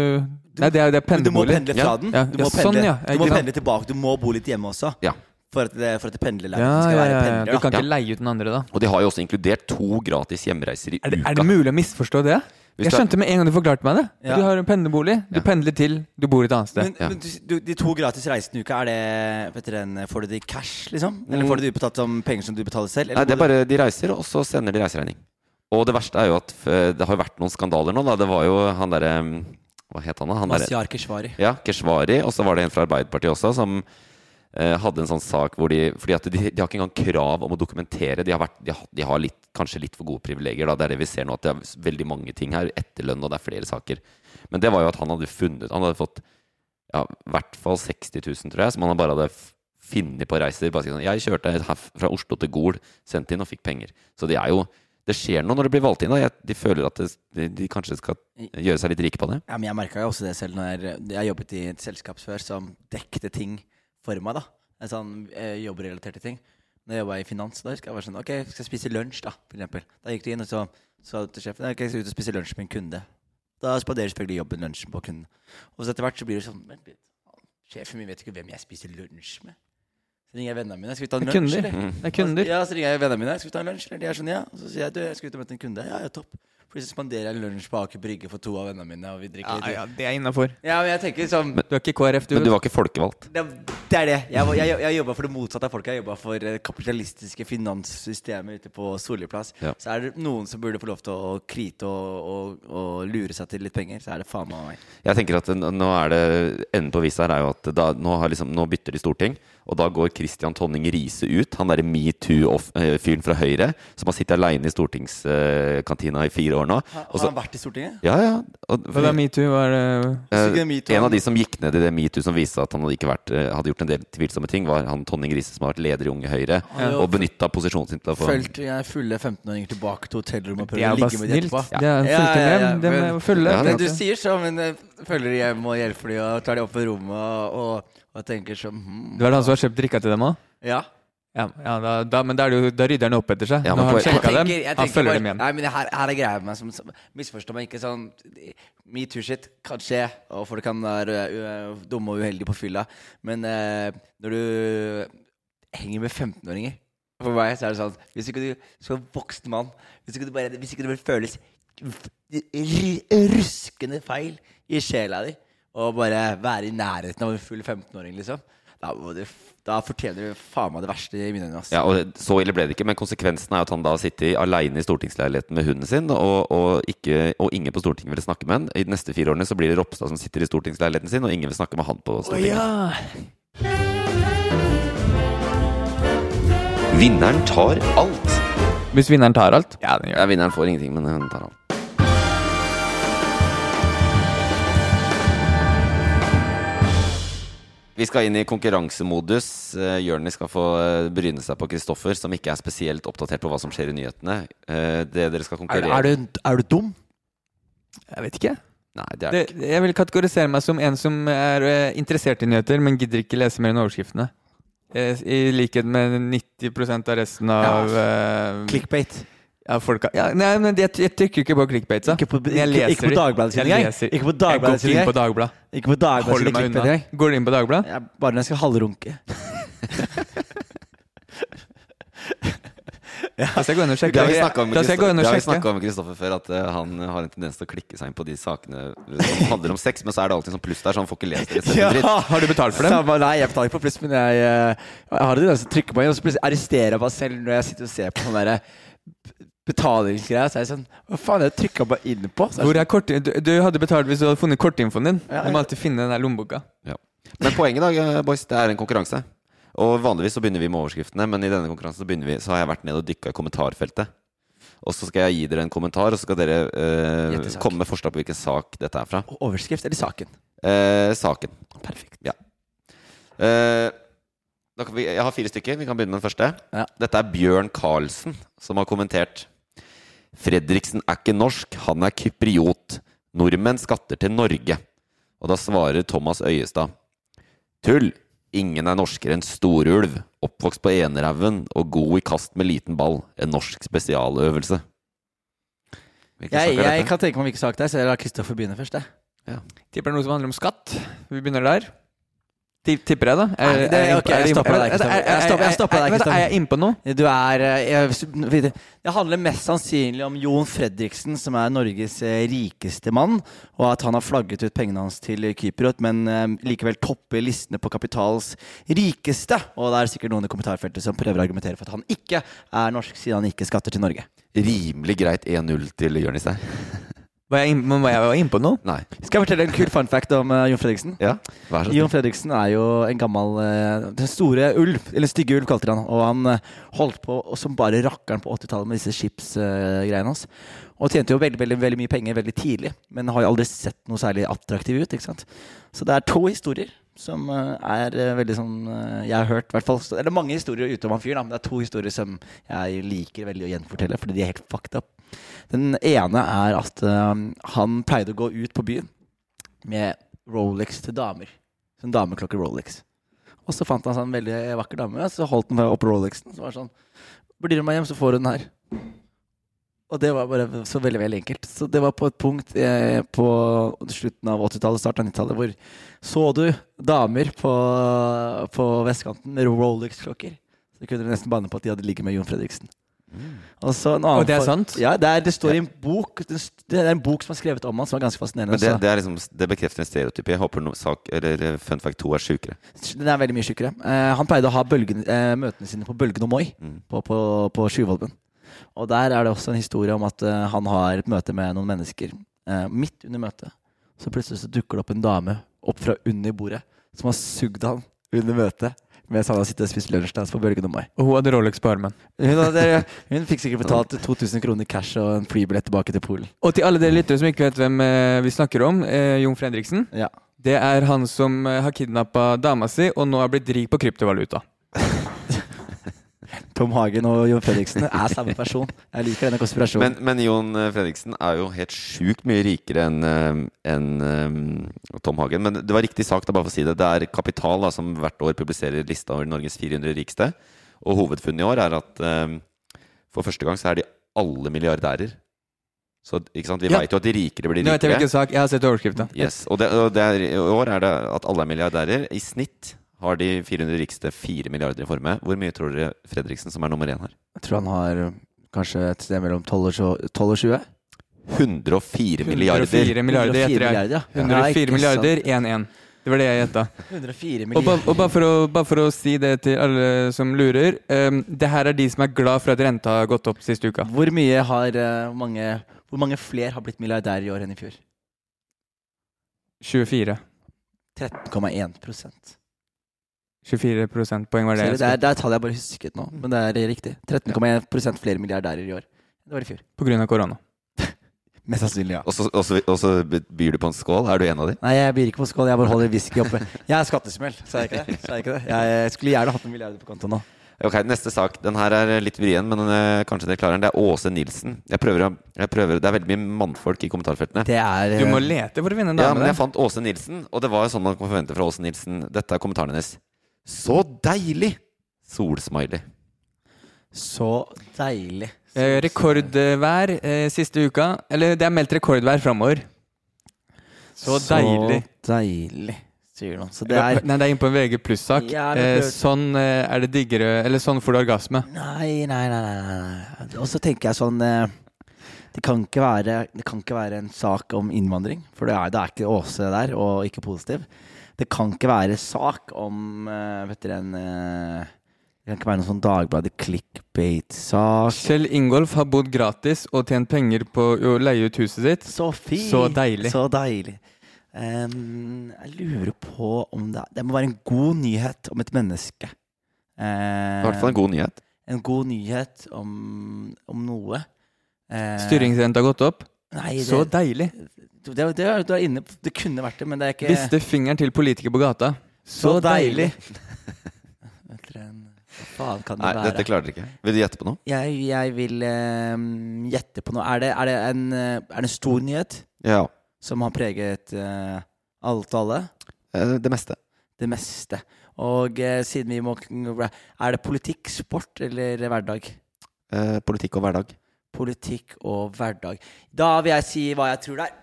Nei, det er, det er pendlebolig. du må pendle fra den. Ja, Du ja, må pendle, sånn, ja. du må pendle tilbake. Du må bo litt hjemme også. Ja. For at, det, for at Ja, skal ja, være pendler. Du da. kan ikke leie ut den andre, da. Og de har jo også inkludert to gratis hjemreiser i Er det, uka. er det mulig å misforstå det? Hvis Jeg skjønte med en gang du forklarte meg det. Ja. Du har en pendlerbolig, du Ja. pendler til du bor et annet sted. Men, Ja. men du, de to gratis reisene i uka, er det vet du, får du det i cash, liksom? Eller får du det utbetalt som penger som du betaler selv? Eller Nei, det er bare de reiser, og så sender de reiseregning. Og det verste er jo at eh, det har vært noen skandaler nå. Da. Det var jo han derre Hva het han da? Han Mazyar Keshvari. Ja, Keshvari. Og så var det en fra Arbeiderpartiet også som hadde en sånn sak hvor de Fordi at de, de har ikke engang krav om å dokumentere. De har, vært, de har, de har litt, kanskje litt for gode privilegier. Da. Det er det vi ser nå, at det er veldig mange ting her. Etterlønn, og det er flere saker. Men det var jo at han hadde funnet Han hadde fått ja, i hvert fall 60 000, tror jeg, som han bare hadde funnet på reiser. Bare sånn, jeg kjørte fra Oslo til Gol, sendte inn og fikk penger. Så det er jo det skjer noe når det blir valgt inn. Da. De føler at de, de kanskje skal gjøre seg litt rike på det. Ja, men jeg merka jo også det selv når jeg, jeg jobbet i et selskap før som dekte ting for meg. da En sånn eh, jobbrelaterte ting. Når jeg jobba i finans, da husker jeg var sånn Ok, skal jeg spise lunsj, da? For eksempel. Da gikk du inn og så sa du til sjefen Ok, jeg skal ut og spise lunsj med en kunde. Da spanderer selvfølgelig jobben lunsjen på kunden. Og så etter hvert så blir det sånn Vent litt. Sjefen min vet ikke hvem jeg spiser lunsj med. Så ringer jeg vennene mine. Skal vi ta en lunsj, eller? Det er kunder. Ja, så ringer jeg vennene mine. Skal vi ta en lunsj? Eller de er sånn, ja. Og så sier jeg du, jeg skal ut og møte en kunde. Ja, ja, topp. Plutselig spanderer jeg lunsj på Aker Brygge for to av vennene mine, og vi drikker litt. det er innafor. Ja, men jeg tenker sånn Du er ikke KrF, du. Men du var ikke folkevalgt. det, det er det. Jeg, var- jeg, jeg jobba for det motsatte av folk. Jeg jobba for det kapitalistiske finanssystemet ute på Solli plass. Ja. Så er det noen som burde få lov til å krite og, og, og lure seg til litt penger, så er det faen meg meg. Jeg tenker at n- nå er det Enden på visa her er jo at da, nå, har liksom, nå bytter de storting, og da går Christian Tonning Riise ut. Han derre metoo-fyren fra Høyre som har sittet aleine i stortingskantina i fire år nå. Har, har han vært i Stortinget? ja, ja. Og, Hva er metoo? Var det Eh, Sikkert metoo, en av de som gikk ned i det metoo som viste at han hadde, ikke vært, eh, hadde gjort en del tvilsomme ting, var han Tonning Riise som har vært leder i Unge Høyre, Ja. og benytta posisjonen sin til å få Fulgt jeg fulle 15-åringer tilbake til hotellrommet og prøvde er å ligge med dem etterpå. Det er en Ja, ja, ja, med. Det men- må følge. Ja, Men du sier så, men følger de hjem og hjelper de og tar de opp på rommet og, og, og tenker sånn hmm, Det var han som har kjøpt drikka til dem òg? Ja. Ja, ja da, da, men da, er det jo, da rydder han opp etter seg. Ja, Nå har han skjenka dem, han følger bare- dem igjen. Nei, men det her, her er greia med meg som, som Misforstå meg ikke sånn Metoo-shit kan skje, og folk kan være uh, dumme og uheldige på fylla, men uh, når du henger med 15-åringer For meg så er det sånn Hvis ikke du som voksen mann Hvis ikke, du bare, hvis ikke det føles ruskende feil i sjela di å bare være i nærheten av en full 15-åring, liksom, da, må du, da fortjener du faen meg det verste i mine øyne. Ja, og Så ille ble det ikke, men konsekvensen er at han da sitter aleine i stortingsleiligheten med hunden sin, og, og, ikke, og ingen på Stortinget vil snakke med han. I de neste fire årene så blir det Ropstad som sitter i stortingsleiligheten sin, og ingen vil snakke med han på Stortinget. Vinneren tar alt. Hvis vinneren tar alt? Ja, den gjør Ja, vinneren får ingenting, men hun tar alt. Vi skal inn i konkurransemodus. Uh, Jørnis skal få eh, bryne seg på Kristoffer, som ikke er spesielt oppdatert på hva som skjer i nyhetene. Eh, Det dere skal Er, konkurrere er, du, er du dum? Jeg vet ikke. Nei, det er Det, ikke. jeg vil kategorisere meg som en som er eh, interessert i nyheter, men gidder ikke lese mer enn overskriftene. Eh, I likhet med 90% av resten av ja. Clickbait. Ja, folka ja, Nei, men jeg, jeg trykker ikke på clickbait. Ikke på- Jeg ikke- leser ikke på de. Dagbladet sin Jeg engang. Ikke på Jeg Dagbladet går sin ikke inn på Dagbladet. Ikke på Dagbladet Hold meg unna. Går du inn på Dagbladet? Jeg, bare når jeg skal halvrunke. Da skal jeg gå inn og sjekke. Det har vi snakka om, jeg med Kristoffer før, at uh, han har en tendens til å klikke seg inn på de sakene som handler om sex, men så er det alltid sånn pluss der, så han får ikke lest det. Ja. Har du betalt for dem? Samme, nei, jeg betaler ikke på pluss, men jeg, uh, jeg har det til å trykke på en, og så plutselig arresterer jeg meg selv når jeg sitter og ser på sånn derre betalingsgreier. Så er jeg sånn Hva faen, jeg trykka bare inn på? Så er Hvor er kort, du, du hadde betalt hvis du hadde funnet kortinfoen din. Ja, Du må alltid finne den der lommeboka. Ja. Men poenget da, eh, boys, det er en konkurranse. Og vanligvis så begynner vi med overskriftene, men i denne konkurransen så, vi, så har jeg vært ned og dykka i kommentarfeltet. Og så skal jeg gi dere en kommentar, og så skal dere eh, komme med forslag på hvilken sak dette er fra. og Overskrift eller saken? Eh, saken. Perfekt. Ja. Eh, da kan vi, jeg har fire stykker. Vi kan begynne med den første. Ja. Dette er Bjørn Karlsen som har kommentert. Fredriksen er ikke norsk, han er kypriot. Nordmenn skatter til Norge. Og da svarer Thomas Øyestad. Tull! Ingen er norskere enn storulv. Oppvokst på enerhaugen og god i kast med liten ball. En norsk spesialøvelse. Jeg, jeg kan tenke meg hvilken sak det er, så jeg lar Kristoffer begynne først. Jeg. Tipper det er noe som handler om skatt. Vi begynner der. Ti- Tipper jeg, da? Nei, det- ok, jeg stopper deg, Kristoffer. Jeg stopper- deg, Kristoffer. Er jeg inne på noe? Du er eh, jeg, Det handler mest sannsynlig om Jon Fredriksen, som er Norges eh, rikeste mann, og at han har flagget ut pengene hans til Kypros, men eh, likevel topper listene på Kapitals rikeste. Og det er sikkert noen i kommentarfeltet som prøver å argumentere for at han ikke er norsk, siden han ikke skatter til Norge. Rimelig greit 1-0 til Jonis her. Var jeg, men var jeg inne på noe? Nei. Skal jeg fortelle en kul fun fact om uh, Jon Fredriksen? Ja, vær så Jon. Fredriksen er jo en gammel uh, Den store ulv, eller stygge ulv kalte de han. Og han uh, holdt på som bare rakkeren på 80-tallet med disse skipsgreiene hans. Og tjente jo veldig, veldig, veldig mye penger veldig tidlig, men har jo aldri sett noe særlig attraktiv ut. ikke sant? Så det er to historier som eh, er eh, veldig sånn eh, Jeg har hørt, hvert fall Eller mange historier ute om han fyren, men det er to historier som jeg liker veldig å gjenfortelle, fordi de er helt fucked up. Den ene er at han pleide å gå ut på byen med Rolex til damer. Sånn dameklokke Rolex. Og så fant han seg en veldig vakker dame, så holdt han opp Rolexen. Så var det sånn Blir du med hjem, så får du den her. Og det var bare så veldig veldig enkelt. Så det var på et punkt eh, på slutten av 80-tallet, starten av 90-tallet, hvor så du damer på, på vestkanten med Rolex-klokker. Så kunne du nesten banne på at de hadde ligget med Jon Fredriksen. Og, så en annen Og det er for- sant? Ja, det, er, det står i en bok Det det er en bok som er skrevet om han, som er ganske fascinerende. Men det, det, er liksom, det bekrefter en stereotyp. Jeg håper noe sak, eller fun fact 2 er sjukere. Den er veldig mye sjukere. Eh, han pleide å ha bølgen, eh, møtene sine på Bølgen og Moi Mm. på, på, på Sjuvolven. Og der er det også en historie om at eh, han har et møte med noen mennesker. Eh, midt under møtet så plutselig så dukker det opp en dame opp fra under bordet som har sugd han under møtet mens han har sittet og spist lunsjdans på Bølgen og Mai. Og hun hadde Rolex på armen. Hun, hadde, hun fikk sikkert betalt 2000 kroner cash og en flybillett tilbake til Polen. Og til alle dere lyttere som ikke vet hvem eh, vi snakker om, eh, Jon Fredriksen. Ja. Det er han som eh, har kidnappa dama si, og nå er blitt rik på kryptovaluta. Tom Hagen og Jon Fredriksen er samme person. Jeg liker denne konspirasjonen. Men, men Jon eh, Fredriksen er jo helt sjukt mye rikere enn en, enn, eh, Tom Hagen. Men det var riktig sak, da, bare for å si det. Det er Kapital da, som hvert år publiserer lista over Norges 400 rikeste. Og hovedfunnet i år er at um, for første gang så er de alle milliardærer. Så ikke sant? Vi Ja. vet jo at de rikere blir Nå vet jeg rikere. hvilken sak. Jeg har sett overskrifta. Yes. Og, det, og det er, i år er det at alle er milliardærer. I snitt har de 400 rikeste 4 milliarder i formue. Hvor mye tror dere Fredriksen, som er nummer én, har? Jeg tror han har øh, kanskje et sted mellom 12 og tjue- 12 og 20. 104 milliarder. 104 milliarder, 104 gjetter jeg. milliarder, ja. Ja, 104 milliarder, 1-1. Det var det jeg gjetta. Og, ba, og bare, for å, bare for å si det til alle som lurer. Um, det her er de som er glad for at renta har gått opp siste uka. Hvor mye har uh, mange, hvor mange flere har blitt milliardærer i år enn i fjor? 24. 13,1 prosent. 24 prosentpoeng var det. Ser jeg du, Det er, skulle- det er tallet jeg bare husket nå, men det er riktig. 13,1 prosent flere milliardærer i år. Det var i fjor. På grunn av korona. Mest sannsynlig, ja. Og så, byr du på en skål. Er du en av de? Nei, jeg byr ikke på skål, jeg bare holder whisky oppe. Jeg er skattesmell, sa jeg ikke det? Sa jeg, ikke det? jeg skulle gjerne hatt noen milliarder på konto nå. Ok, Neste sak. Den her er litt vrien, men eh, kanskje dere klarer den. Det er Åse Nilsen. Jeg prøver, jeg prøver, Det er veldig mye mannfolk i kommentarfeltene. Det er Du må øh, lete for å vinne en Ja, men jeg fant Åse Nilsen, og det var sånn man kan forvente fra Åse Nilsen. Dette er kommentaren hennes. Så deilig! Solsmiley. så deilig. Eh, rekordvær eh, siste uka. Eller det er meldt rekordvær framover. Så deilig. Så deilig, sier noen. Så det er Nei, det er inne på en VG pluss-sak. Ja, eh, sånn eh, er det diggere Eller sånn får du orgasme. Nei, nei, nei. nei, nei. Og så tenker jeg sånn eh, det kan, ikke være, det kan ikke være en sak om innvandring, for det er, det er ikke Åse der, og ikke positiv. Det kan ikke være sak om uh, Vet dere en uh, Det kan ikke være noen sånn Dagbladet clickbait-sak. Kjell Ingolf har bodd gratis og tjent penger på å leie ut huset sitt. Så fint! Så deilig. Så deilig. Um, jeg lurer på om det Det må være en god nyhet om et menneske. I hvert fall en god nyhet. En god nyhet om, om noe. Uh, Styringsrenta har gått opp. Nei, det, Så deilig. Det, det, det, du er inne, på- det kunne vært det, men det er ikke Viste fingeren til politiker på gata. Så deilig. Vet dere, en- Hva faen kan det Nei, være? dette klarer dere ikke. Vil du gjette på noe? Jeg, jeg vil eh, gjette på noe. Er det, er, det en, eh, er det en stor nyhet Ja. som har preget eh, alt og alle? Eh, Det meste. Det meste. Og eh, siden vi må Er det politikk, sport eller hverdag? Eh, Politikk og hverdag. Politikk og hverdag. Da vil jeg si hva jeg tror det er.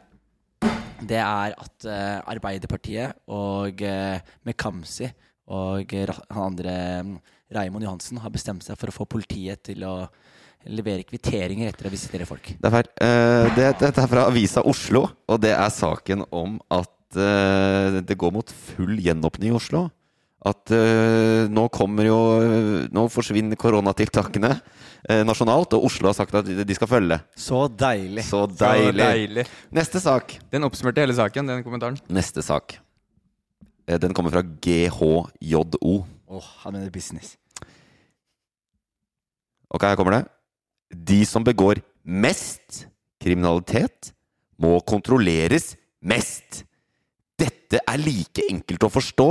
Det er at eh, Arbeiderpartiet og uh, Mekamsi og eh, han andre Raimond Raymond Johansen har bestemt seg for å få politiet til å levere kvitteringer etter å visitere folk. Det er feil. Uh, det, dette er fra Avisa Oslo, og det er saken om at uh, det går mot full gjenåpning i Oslo. At uh, nå kommer jo Nå forsvinner koronatiltakene uh, nasjonalt, og Oslo har sagt at de de skal følge. Så deilig. Så Så deilig. deilig. Neste sak. Den oppsummerte hele saken, den kommentaren. Neste sak. Uh, Den kommer fra GHJO. Åh, han mener business. Ok, her kommer det. De som begår mest kriminalitet, må kontrolleres mest. Dette er like enkelt å forstå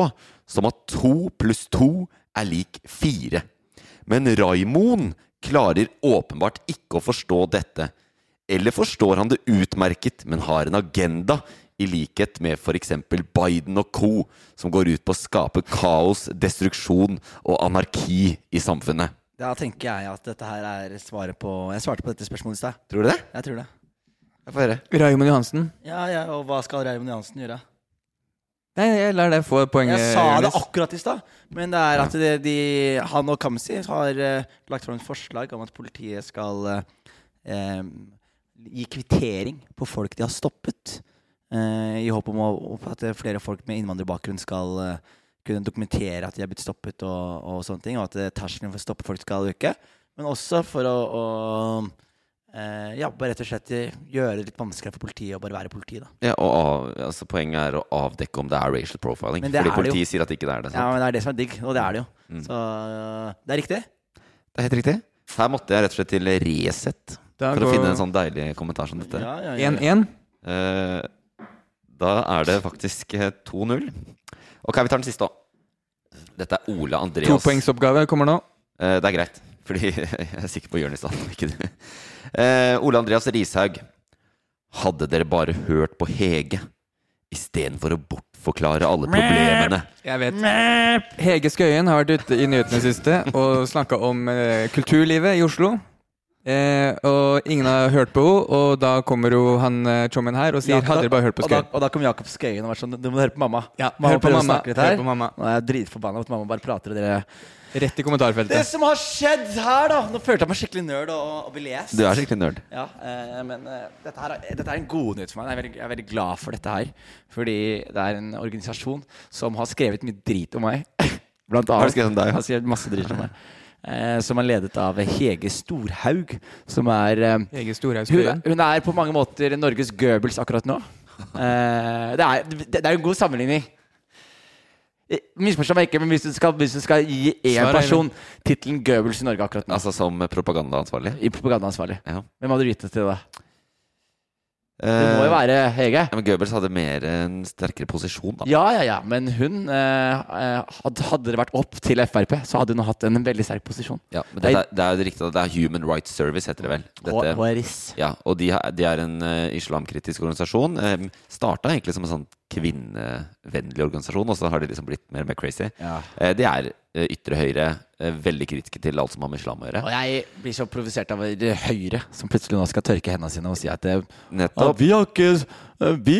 som at to pluss to er lik fire. Men Raimond klarer åpenbart ikke å forstå dette. Eller forstår han det utmerket, men har en agenda, i likhet med f.eks. Biden og co., som går ut på å skape kaos, destruksjon og anarki i samfunnet. Da tenker jeg at dette her er svaret på Jeg svarte på dette spørsmålet i stad. Tror du det? Jeg tror det. Jeg får høre. Raymond Johansen. Ja, ja, Og hva skal Raymond Johansen gjøre? Nei, jeg lar deg få poenget. Jeg sa det akkurat i stad. Men det er at det, de, han og Kamzy har uh, lagt fram et forslag om at politiet skal eh, gi kvittering på folk de har stoppet. Uh, I håp om å, at flere folk med innvandrerbakgrunn skal kunne dokumentere at de er blitt stoppet, og, og sånne ting. Og at terskelen for å stoppe folk skal øke. Men også for å, å eh, ja, bare rett og slett gjøre det litt vanskeligere for politiet å bare være politi. da Ja, og av, altså Poenget er å avdekke om det er racial profiling. Det Fordi er det jo. politiet sier at ikke det er det. Ja, men Det er det som er digg, og det er det jo. Mm. Så det er riktig. Det er helt riktig. Her måtte jeg rett og slett til Resett for for å finne en sånn deilig kommentar som dette. Ja, ja, ja. 1-1. Eh, da er det faktisk eh, 2-0. Ok, vi tar den siste òg. Dette er Ole Andreas. Topoengsoppgave kommer nå. Eh, det er greit, fordi jeg er sikker på Jonis da. Ikke du. Eh, Ole Andreas Rishaug. Hadde dere bare hørt på Hege istedenfor å bortforklare alle problemene? Jeg vet. Hege Skøyen har vært ute i nyhetene siste og snakka om eh, kulturlivet i Oslo. Eh, og ingen har hørt på henne, og da kommer jo han eh, chommen her og sier Ja, 'hadde dere bare hørt på og da, Skøyen'? og da kom Jakob Skøyen og var sånn Du må høre på mamma. Ja, mamma hør på mamma, hør på mamma. Nå er jeg dritforbanna at mamma bare prater. Og dere Rett i kommentarfeltet. Det som har skjedd her, da Nå følte jeg meg skikkelig nerd og, og belest. Du er skikkelig nerd. Ja, eh, men eh, dette, her, er- dette er en god nyhet for meg. Jeg er, veldig, jeg er veldig glad for dette her. Fordi det er en organisasjon som har skrevet mye drit om meg. Blant annet. Har skrevet om deg? Har skrevet masse drit om meg. Eh, som er ledet av Hege Storhaug, som er eh, Hege Storhaug hun, hun er på mange måter Norges Goebbels akkurat nå. Eh, det, er, det, det er en god sammenligning. Misforstå meg ikke, men hvis du skal, hvis du skal gi én er person tittelen Goebbels i Norge akkurat nå, Altså som propagandaansvarlig. i propagandaansvarlig, Ja. hvem hadde du gitt det til da? Det Eh, må jo være Hege. ja, men Goebbels hadde mer en sterkere posisjon, da. Ja, ja, ja, men hun eh, eh, hadde, det vært opp til Frp, så hadde hun hatt en veldig sterk posisjon. Ja, men det, er, det er jo riktig at det er Human Rights Service, heter det vel. Dette, HRS. ja, og de, de er en uh, islamkritisk organisasjon. Uh, Starta egentlig som en sånn kvinnevennlig organisasjon, og så har de liksom blitt mer og mer crazy. Ja. Eh, de er eh, ytre høyre eh, veldig kritiske til alt som har med islam å gjøre. Og jeg blir så provosert av Høyre, som plutselig nå skal tørke hendene sine og si at det, Nettopp. vi har ikke eh, Vi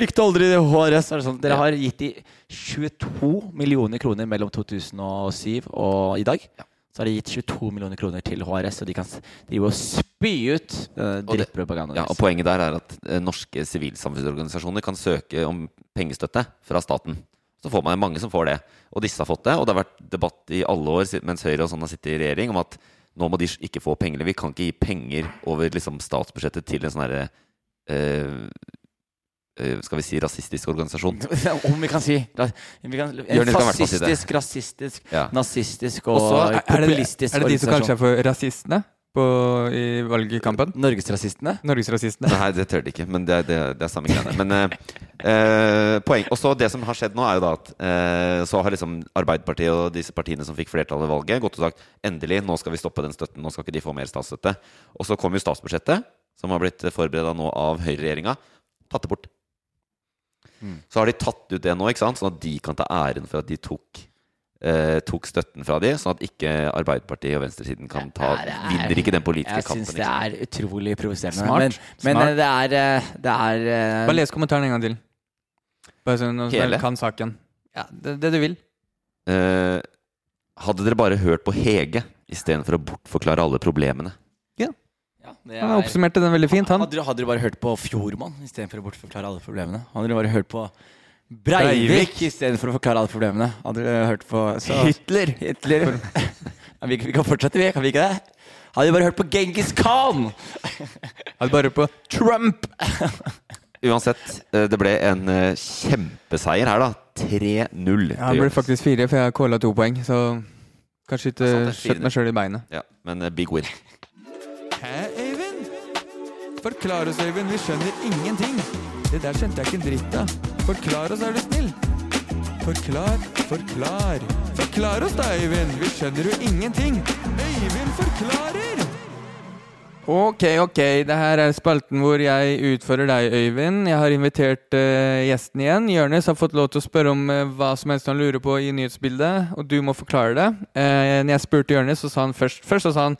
likte aldri HRS. Er sånn? Dere har gitt de 22 millioner kroner mellom 2007 og i dag. Så har de gitt 22 millioner kroner til HRS, og de kan drive og spy ut uh, drittpropagandaen. Ja, og Poenget der er at eh, norske sivilsamfunnsorganisasjoner kan søke om pengestøtte fra staten. Så får man mange som får det. Og disse har fått det. Og det har vært debatt i alle år mens Høyre og sånn har sittet i regjering, om at nå må de ikke få pengene. Vi kan ikke gi penger over liksom, statsbudsjettet til en sånn herre eh, eh, Skal vi si rasistisk organisasjon. Om vi kan si vi kan, En fascistisk, rasistisk, Ja. nazistisk og Og så er, er, det, populistisk er det de som kanskje organisasjon. er for rasistene på, i valgkampen? Norgesrasistene? Norgesrasistene. Nei, det tør de ikke, men det, det, det er samme greiene. Men eh, eh, poeng Og så det som har skjedd nå, er jo da at eh, så har liksom Arbeiderpartiet og disse partiene som fikk flertall i valget, gått og sagt endelig, nå skal vi stoppe den støtten, nå skal ikke de få mer statsstøtte. Og så kom jo statsbudsjettet, som har blitt forberedt nå av høyreregjeringa, tatt det bort. Så har de tatt ut det nå, ikke sant? sånn at de kan ta æren for at de tok eh, tok støtten fra de, sånn at ikke Arbeiderpartiet og venstresiden kan ta det er- Vinner ikke den politiske Jeg kampen. syns det er utrolig provoserende. Smart. Men, men Smart. eh, det er, eh, det er uh, Bare les kommentaren en gang til. Bare sånn at du kan saken. Ja, det, det du vil. Eh, hadde dere bare hørt på Hege istedenfor å bortforklare alle problemene? ja, er, Han oppsummerte den veldig fint, han. Hadde, du- hadde du bare hørt på Fjordmann istedenfor å bortforklare alle problemene? Hadde du bare hørt på Breivik istedenfor å forklare alle problemene? Hadde du hørt på så, Hitler. Hitler. ja, vi, vi kan fortsette, vi. Kan vi ikke det? Hadde du bare hørt på Genghis Khan? Hadde bare hørt på Trump! Uansett, eh, det ble en eh, kjempeseier her, da. 3-0. Ja, det ble faktisk fire, for jeg calla to poeng, så kanskje ikke skjøt meg sjøl i beinet. Ja, men eh, big win. Hæ, Øyvind? Forklar oss, Øyvind. Vi skjønner ingenting. Det der skjønte jeg ikke en dritt av. Forklar oss, er du snill. Forklar, forklar. Forklar oss da, Øyvind. Vi skjønner jo ingenting. Øyvind forklarer! Ok, ok. Det her er spalten hvor jeg utfører deg, Øyvind. Jeg har invitert uh, gjesten igjen. Jonis har fått lov til å spørre om uh, hva som helst han lurer på i nyhetsbildet, og du må forklare det. Uh, når jeg spurte Jonis, så sa han først Først så sa han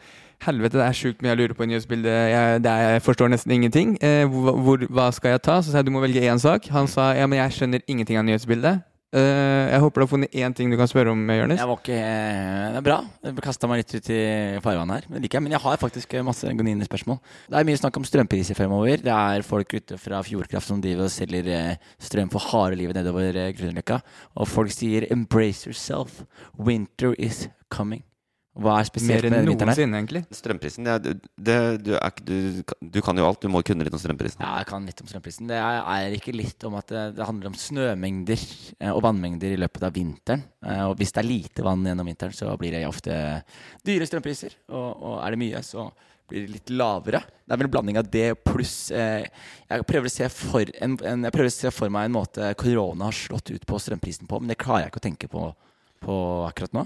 Helvete, det er sjukt mye jeg lurer på i nyhetsbildet. Jeg, er, jeg forstår nesten ingenting. Eh, hvor, hvor, hva skal jeg ta? Så sa jeg du må velge én sak. Han sa ja, men jeg skjønner ingenting av nyhetsbildet. Eh, jeg håper du har funnet én ting du kan spørre om, Jonis. Jeg var ikke Det er bra. Jeg kasta meg litt ut i farvannet her. Men, jeg. men jeg har faktisk masse gonine spørsmål. Det er mye snakk om strømpriser fremover. Det er folk ute fra Fjordkraft som driver og selger eh, strøm for harde livet nedover eh, Grünerløkka. Og folk sier 'embrace yourself'. Winter is coming. Hva er spesielt Mer med enn den vinteren her? noensinne, egentlig. Strømprisen det, er- det, du, er, ikke- du, du kan jo alt. Du må kunne litt om strømprisen. Ja, jeg kan litt om strømprisen. Det er, er ikke litt om at det, det handler om snømengder eh, og vannmengder i løpet av vinteren. Eh, og hvis det er lite vann gjennom vinteren, så blir det ofte dyre strømpriser. Og, og er det mye, så blir det litt lavere. Det er vel en blanding av det pluss eh, Jeg prøver å se for en, en, jeg prøver å se for meg en måte korona har slått ut på strømprisen på, men det klarer jeg ikke å tenke på, på akkurat nå.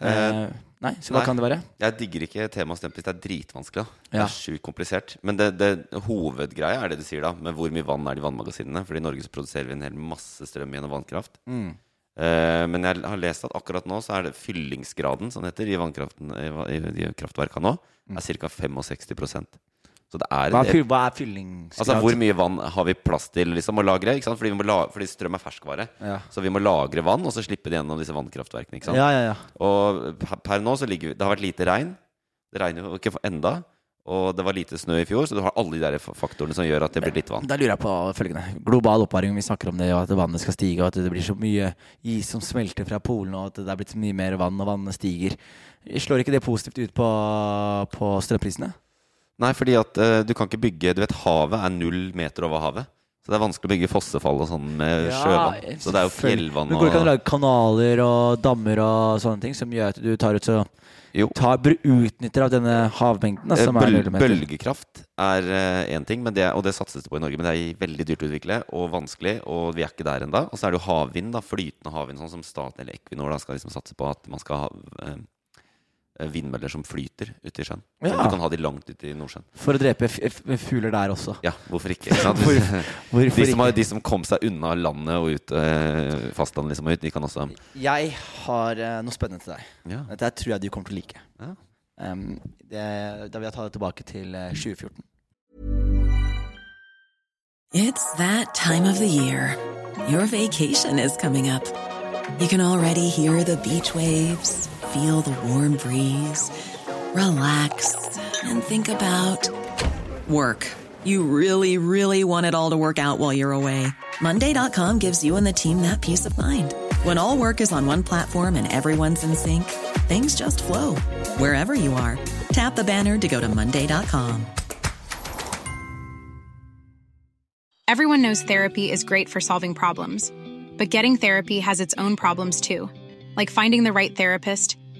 Eh, nei, så hva nei. kan det være? Jeg digger ikke temaet strømpris. Det er dritvanskelig. da. Det Ja. er sjukt komplisert. Men det, det hovedgreia er det du sier, da. Med hvor mye vann er det i vannmagasinene. For i Norge så produserer vi en hel masse strøm gjennom vannkraft. Mm. Eh, men jeg har lest at akkurat nå så er det fyllingsgraden som det heter, i i, i, i kraftverka nå, er ca. 65 Så det er. Hva er, hva er fyllingsgrad? Altså Hvor mye vann har vi plass til liksom, å lagre? Ikke sant? Fordi, la, fordi strøm er ferskvare. Ja. Så vi må lagre vann, og så slippe det gjennom disse vannkraftverkene. Ikke sant? Ja, ja, ja. Og per, per nå så ligger vi Det har vært lite regn. Det regner jo ikke enda. Og det var lite snø i fjor, så du har alle de der faktorene som gjør at det blir litt vann. Da lurer jeg på følgende. Global oppvarming, vi snakker om det, og at vannet skal stige, og at det blir så mye is som smelter fra polene, og at det er blitt så mye mer vann, og vannet stiger. Slår ikke det positivt ut på, på strømprisene? Nei, fordi at uh, du kan ikke bygge Du vet, havet er null meter over havet. Så det er vanskelig å bygge fossefall og sånn med sjøvann. Så det er jo fjellvann Men går det ikke an å lage kanaler og dammer og sånne ting som gjør at du tar ut så tar, utnytter av denne havmengden? Da, Bøl som er null meter? bølgekraft er én ting, men det, og det satses det på i Norge. Men det er veldig dyrt å utvikle og vanskelig, og vi er ikke der ennå. Og så er det jo havvind, da, flytende havvind, sånn som staten eller Equinor da, skal liksom satse på at man skal ha, eh, eh, vindmøller som flyter ute i sjøen. Ja. Så Du kan ha de langt ute i Nordsjøen. For å drepe f f fugler der også. Ja, hvorfor ikke? ikke sant? Hvor- hvorfor de, som har, de som kom seg unna landet og ut øh, fastlandet liksom, ut, de kan også Jeg har øh, noe spennende til deg. Ja. Dette tror jeg du kommer til å like. Ja. Um, det, da vil jeg ta det tilbake til eh, 2014. It's that time of the year. Your vacation is coming up. You can already hear the beach waves, feel the warm breeze, relax, and think about work. You really, really want it all to work out while you're away. Monday.com gives you and the team that peace of mind. When all work is on one platform and everyone's in sync, things just flow wherever you are. Tap the banner to go to Monday.com. Everyone knows therapy is great for solving problems, but getting therapy has its own problems too, like finding the right therapist,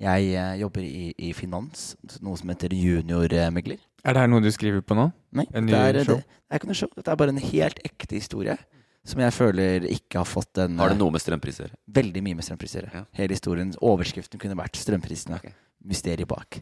Jeg eh, jobber i, i finans, noe som heter juniormegler. Er det her noe du skriver på nå? Nei, En det er, ny det, show? det er ikke noe show. Dette er bare en helt ekte historie. Som jeg føler ikke har fått en Har det noe med strømpriser? Veldig mye med strømpriser. Ja. Hele historien, overskriften kunne vært 'Strømprisene'. Mysteriet bak.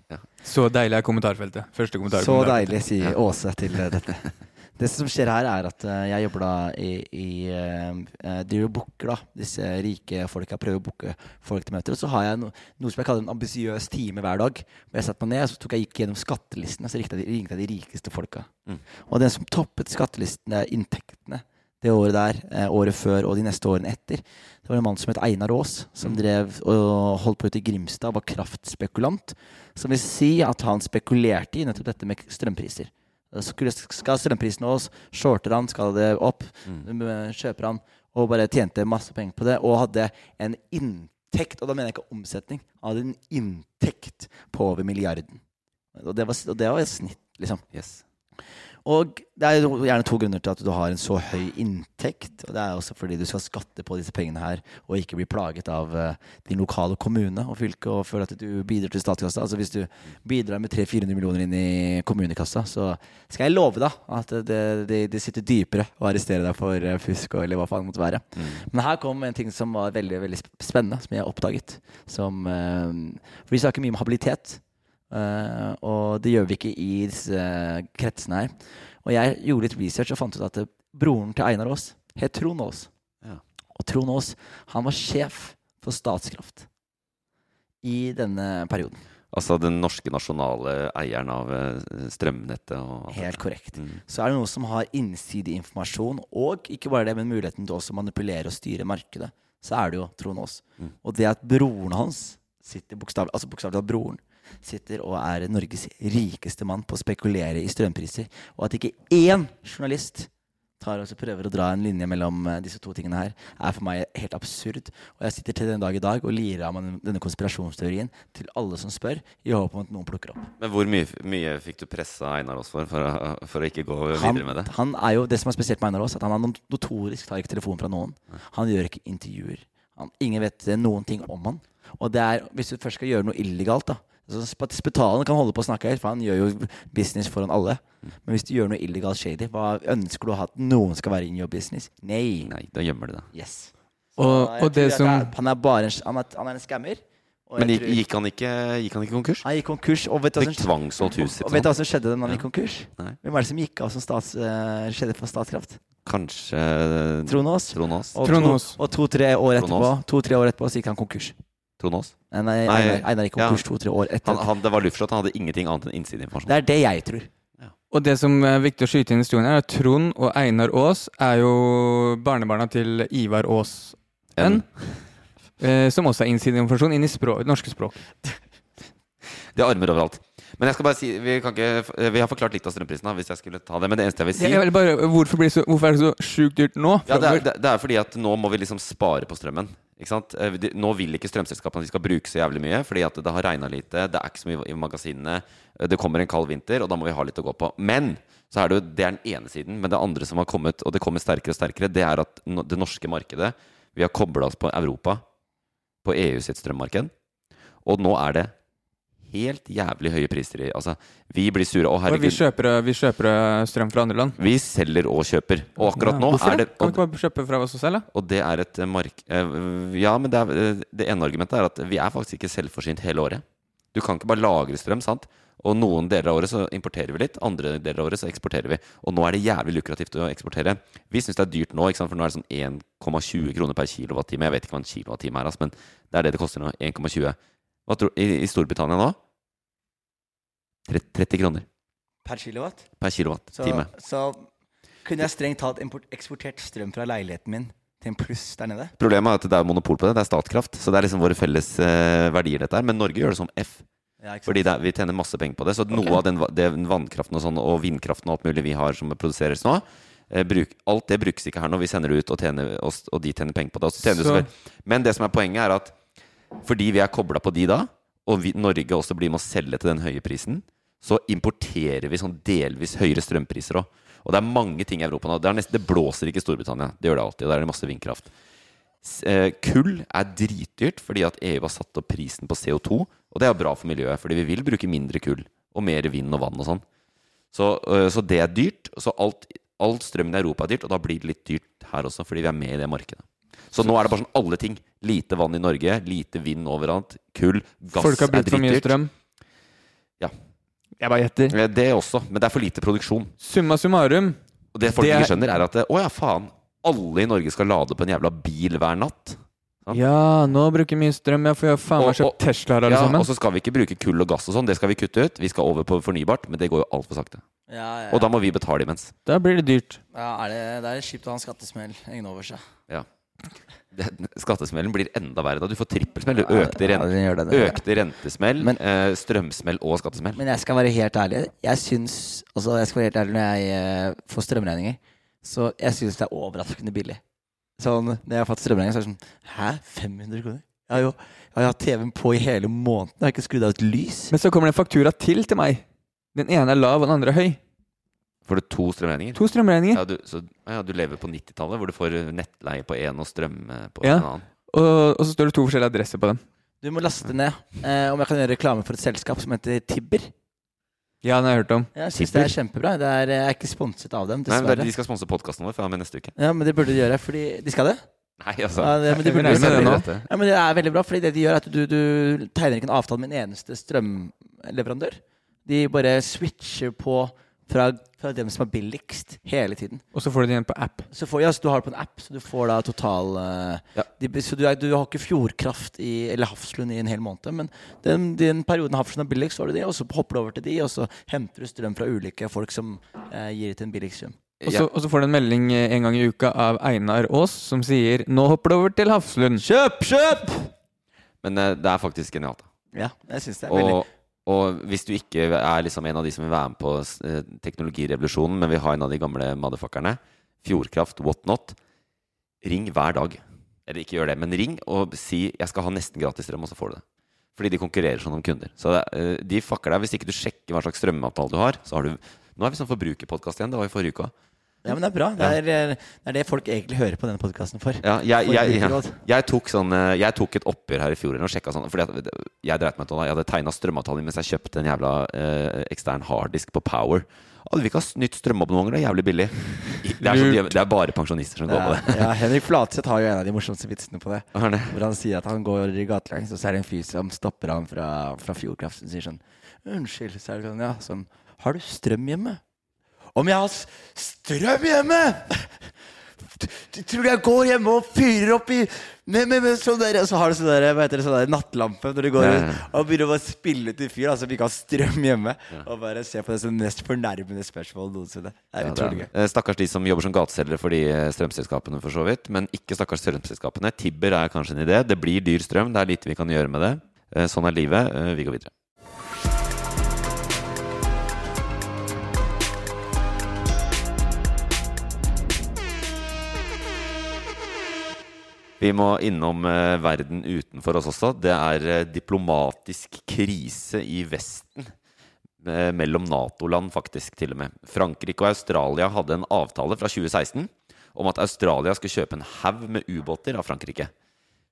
Så deilig er kommentarfeltet. Første kommentar. Så deilig, sier Åse til eh, dette. Det som skjer her, er at eh, jeg jobber da i, i uh, Driver og booker da disse rike folka. Prøver å booke folk til møter. Og så har jeg no, noe som jeg kaller en ambisiøs time hver dag. Hvor jeg satte meg ned så tok jeg gikk gjennom skattelistene. Så ringte jeg, de- ringte jeg de rikeste folka. Mm. Og den som toppet skattelistene, inntektene, det året der, året før og de neste årene etter, det var en mann som het Einar Aas, som drev og holdt på ute i Grimstad, var kraftspekulant. Som vil si at han spekulerte i nettopp dette med strømpriser. Skulle, skal strømprisen oss, shorter han, skal det opp, mm. kjøper han, og bare tjente masse penger på det, og hadde en inntekt, og da mener jeg ikke omsetning, hadde en inntekt på over milliarden. Og det var, og det var et snitt, liksom. Yes. Og det er gjerne to grunner til at du har en så høy inntekt. Og det er også fordi du skal skatte på disse pengene her, og ikke bli plaget av eh, din lokale kommune og fylke og føle at du bidrar til statskassa. Altså hvis du bidrar med 300-400 millioner inn i kommunekassa, så skal jeg love deg at det, det, det sitter dypere å arrestere deg for eh, fusk og eller hva faen det måtte være. Men her kom en ting som var veldig, veldig spennende, som jeg oppdaget. Som, eh, for vi snakker mye om habilitet. Eh, og det gjør vi ikke i disse eh, kretsene her. Og jeg gjorde litt research og fant ut at eh, broren til Einar Aas het Trond Aas. Ja. Og Trond Aas han var sjef for Statskraft i denne perioden. Altså den norske nasjonale eieren av strømnettet Helt korrekt. Mm. Så er det noen som har innsideinformasjon, og ikke bare det, men muligheten til også å manipulere og styre markedet. Så er det jo Trond Aas. Mm. Og det at broren hans sitter bokstavelig altså bokstavelig talt broren sitter og er Norges rikeste mann på å spekulere i strømpriser, og at ikke én journalist tar og prøver å dra en linje mellom eh, disse to tingene her, er for meg helt absurd. Og jeg sitter til den dag i dag og lirer av denne konspirasjonsteorien til alle som spør, i håp om at noen plukker opp. Men hvor mye, mye fikk du pressa Einar Aas for, for å, for å ikke gå Han, videre med det? han er jo, det som er spesielt med Einar Aas, at han notorisk tar ikke telefonen fra noen. Han gjør ikke intervjuer. Han, ingen vet noen ting om han. Og det er, hvis du først skal gjøre noe illegalt, da, Spetalen kan holde på å snakke høyt, for han gjør jo business foran alle. Men hvis du gjør noe illegalt shady, hva ønsker du å ha at noen skal være in your business? Nei. Nei, da gjemmer du det. Yes. Og, og det som er- Han er bare en, han er, han er en skammer. og Men jeg gikk, gikk, han ikke, gikk han ikke konkurs? Han gikk konkurs. Og vet du hva som- sånn. som skjedde da han gikk konkurs? Nei. Hvem er det som gikk av som stats, uh, skjedde for Statkraft? Kanskje Tronås. Aas. Og, to, to-tre år etterpå To-tre år etterpå så gikk han konkurs. Trond Aas? Nei, nei, Nei, Einar, Einar gikk konkurs ja. to-tre år etter. Han, han, det var luftslott. Han hadde ingenting annet enn innsideinformasjon. Det er det jeg tror. Og det som er viktig å skyte inn i historien, er at Trond og Einar Aas er jo barnebarna til Ivar Aas N. Eh, som også er innsideinformasjon inn i språk, norske språk. Det er armer overalt. Men jeg skal bare si Vi, kan ikke, vi har forklart litt av strømprisene. hvis jeg skulle ta det. Men det eneste jeg vil si Jeg vil bare, hvorfor, blir det så, hvorfor er det så sjukt dyrt nå? ja, det, er, det, er fordi at nå må vi liksom spare på strømmen. Eh, Nå vil ikke strømselskapene at de skal bruke så jævlig mye, fordi at det har regna lite, det er ikke så mye i magasinene, eh, det kommer en kald vinter, og da må vi ha litt å gå på. Men så er det jo det er den ene siden. Men det andre som har kommet, og det kommer sterkere og sterkere, det er at det norske markedet Vi har kobla oss på Europa, på EU sitt strømmarked, og nå er det helt jævlig høye priser i Altså, vi blir sure. Å, herregud. vi kjøper, eh, vi kjøper eh, strøm fra andre land. Vi selger og kjøper. Og akkurat Ja, nå Hvorfor er det? Kan vi ikke bare kjøpe fra oss selv, da? og det er et eh, mark... Ja, men det, er, det ene argumentet er at vi er faktisk ikke selvforsynt hele året. Du kan ikke bare lagre strøm, sant? Og noen deler av året så importerer vi litt, andre deler av året så eksporterer vi. Og nå er det jævlig lukrativt å eksportere. Vi syns det er dyrt nå, ikke sant? for nå er det sånn 1,20 kroner per kilowattime. Jeg vet ikke hva en kilowattime er, men det er det det koster nå. 1,20. Hva tror I, I Storbritannia nå? Tre- 30 kroner Per kilowatt. per Så, kilowattime. så kunne jeg strengt tatt import, eksportert strøm fra leiligheten min til en pluss der nede. Problemet er at det er monopol på det. Det er Statkraft. Så det er liksom våre felles eh, verdier, dette her. Men Norge gjør det som F. Ja. Fordi det er, vi tjener masse penger på det. Så noe av den, den vannkraften og, sånn, og vindkraften og alt mulig vi har som produseres nå, eh, bruk, alt det brukes ikke her når vi sender det ut, og, tjener, og, og de tjener penger på det. Så- Men det som er poenget, er at fordi vi er kobla på de da, og vi, Norge også blir med å selge til den høye prisen, så importerer vi sånn delvis høyere strømpriser òg. Og det er mange ting i Europa nå. Det, nesten, det blåser ikke i Storbritannia. Det gjør det alltid. og Der er det masse vindkraft. Eh, Kull er dritdyrt fordi at EU har satt opp prisen på CO2. Og det er bra for miljøet, fordi vi vil bruke mindre kull. Og mer vind og vann og sånn. Så, øh, så det er dyrt. Så alt, all strømmen i Europa er dyrt, og da blir det litt dyrt her også, fordi vi er med i det markedet. Så nå er det bare sånn alle ting. Lite vann i Norge, lite vind overalt. Kull, gass Folk har er brukt for mye dritdyrt. strøm. Ja. Jeg bare gjetter. Eh, Det også, men det er for lite produksjon. Summa summarum. Og det folk Det er- ikke skjønner, er at å ja, faen. Alle i Norge skal lade på en jævla bil hver natt. Sant? Ja, nå bruker vi mye strøm. Jeg får jo faen meg kjøpt Teslaer alle ja, sammen. og så skal vi ikke bruke kull og gass og sånn. Det skal vi kutte ut. Vi skal over på fornybart, men det går jo altfor sakte. Ja, ja, Og da må vi betale imens. Da blir det dyrt. Ja, er det, det er kjipt å ha en skattesmell hengende over seg. Ja. Skattesmellen blir enda verre da. Du får trippelsmell. Du Ja, økte, ja, ren- den gjør det, det. økte rentesmell, Men- eh, strømsmell og skattesmell. Men jeg skal være helt ærlig. Jeg syns Altså, jeg skal være helt ærlig når jeg eh, får strømregninger, så jeg syns det er overraskende billig. Sånn, når jeg har fått strømregning, så er det sånn Hæ? 500 kroner? Jeg har jo jeg har hatt TV-en på i hele måneden. Jeg har ikke skrudd av et lys. Men så kommer det en faktura til til meg. Den ene er lav, og den andre er høy. Får du to strømregninger? To strømregninger. Ja, du, så, ja, du lever på 90-tallet, hvor du får nettleie på én og strøm eh, på Ja. en annen. Og, og så står det to forskjellige adresser på dem. Du må laste ned. Eh, om jeg kan gjøre reklame for et selskap som heter Tibber. Ja, den har jeg hørt om. Jeg synes det er kjempebra. Det er, jeg er ikke sponset av dem, Nei, men dessverre. de skal sponse podkasten vår fra med neste uke. Ja, men det burde de gjøre, fordi De skal det? Nei, altså. Ja, det, men de burde det nå. Ja, men Det er veldig bra, fordi det de gjør er at du, du tegner ikke en avtale med en eneste strømleverandør. De bare switcher på fra, fra dem som er billigst, hele tiden. Og så får du det igjen på app. Så får, ja, så du har det på en app, så du får da total uh, Ja. de, Så du, er, du har ikke Fjordkraft i, eller Hafslund i en hel måned, men den, den perioden Hafslund er billigst, så har du de, og så hopper du over til de, og så henter du strøm fra ulike folk som uh, gir til en billigst sum. Og så, og så får du en melding eh, en gang i uka av Einar Aas som sier 'Nå hopper du over til Hafslund'. Kjøp, kjøp! Men uh, det er faktisk genialt. Ja, jeg syns det er veldig Og, hvis du ikke er liksom en av de som vil være med på eh, teknologirevolusjonen, men vil ha en av de gamle motherfuckerne, Fjordkraft, whatnot, ring hver dag. Eller ikke gjør det, men ring og si 'jeg skal ha nesten gratis strøm', og så får du det. Fordi de konkurrerer sånn om kunder. Så eh, de fucker deg hvis ikke du sjekker hva slags strømavtale du har. Så har du Nå er vi sånn forbrukerpodkast igjen. Det var jo forrige uke òg. Ja, men det er bra. Det er, eh, det er det folk egentlig hører på denne podkasten for. Ja, jeg, jeg, jeg, jeg, tok sånn, eh, jeg tok et oppgjør her i fjor og sjekka sånn. Fordi jeg dreit meg ut. Jeg hadde tegna strømavtalen mens jeg kjøpte en jævla eh, ekstern harddisk på Power. Hadde vi ikke hatt nytt strømabonnement, det er jævlig billig. Det er, så, det er bare pensjonister som går på det. Ja, Henrik Flatseth har jo en av de morsomste vitsene på det. Det? Hvor han sier at han går i gatelangs, og så er det en fyr som stopper han fra, fra Fjordkraft og sier sånn Unnskyld, så er det sånn, ja, sånn Har du strøm hjemme? Om jeg har strøm hjemme?! Tror du jeg går hjemme og fyrer opp i med, med, med sånn der, så har du sånn der, hva heter det, sånn der nattlampe når du går Ja, ut ja, ja. og begynner å spille til fyr altså, vi ikke har strøm hjemme. Og bare se på det som mest fornærmende spørsmål noensinne. Det er Ja, utrolig gøy. Eh, Stakkars de som jobber som gateselgere for de eh, strømselskapene, for så vidt. Men ikke stakkars strømselskapene. Tibber er kanskje en idé. Det blir dyr strøm. Det er lite vi kan gjøre med det. Eh, Sånn er livet. Vi går videre. Vi må innom eh, verden utenfor oss også. Det er eh, diplomatisk krise i Vesten. Eh, mellom Nato-land, faktisk, til og med. Frankrike og Australia hadde en avtale fra 2016 om at Australia skulle kjøpe en haug med ubåter av Frankrike.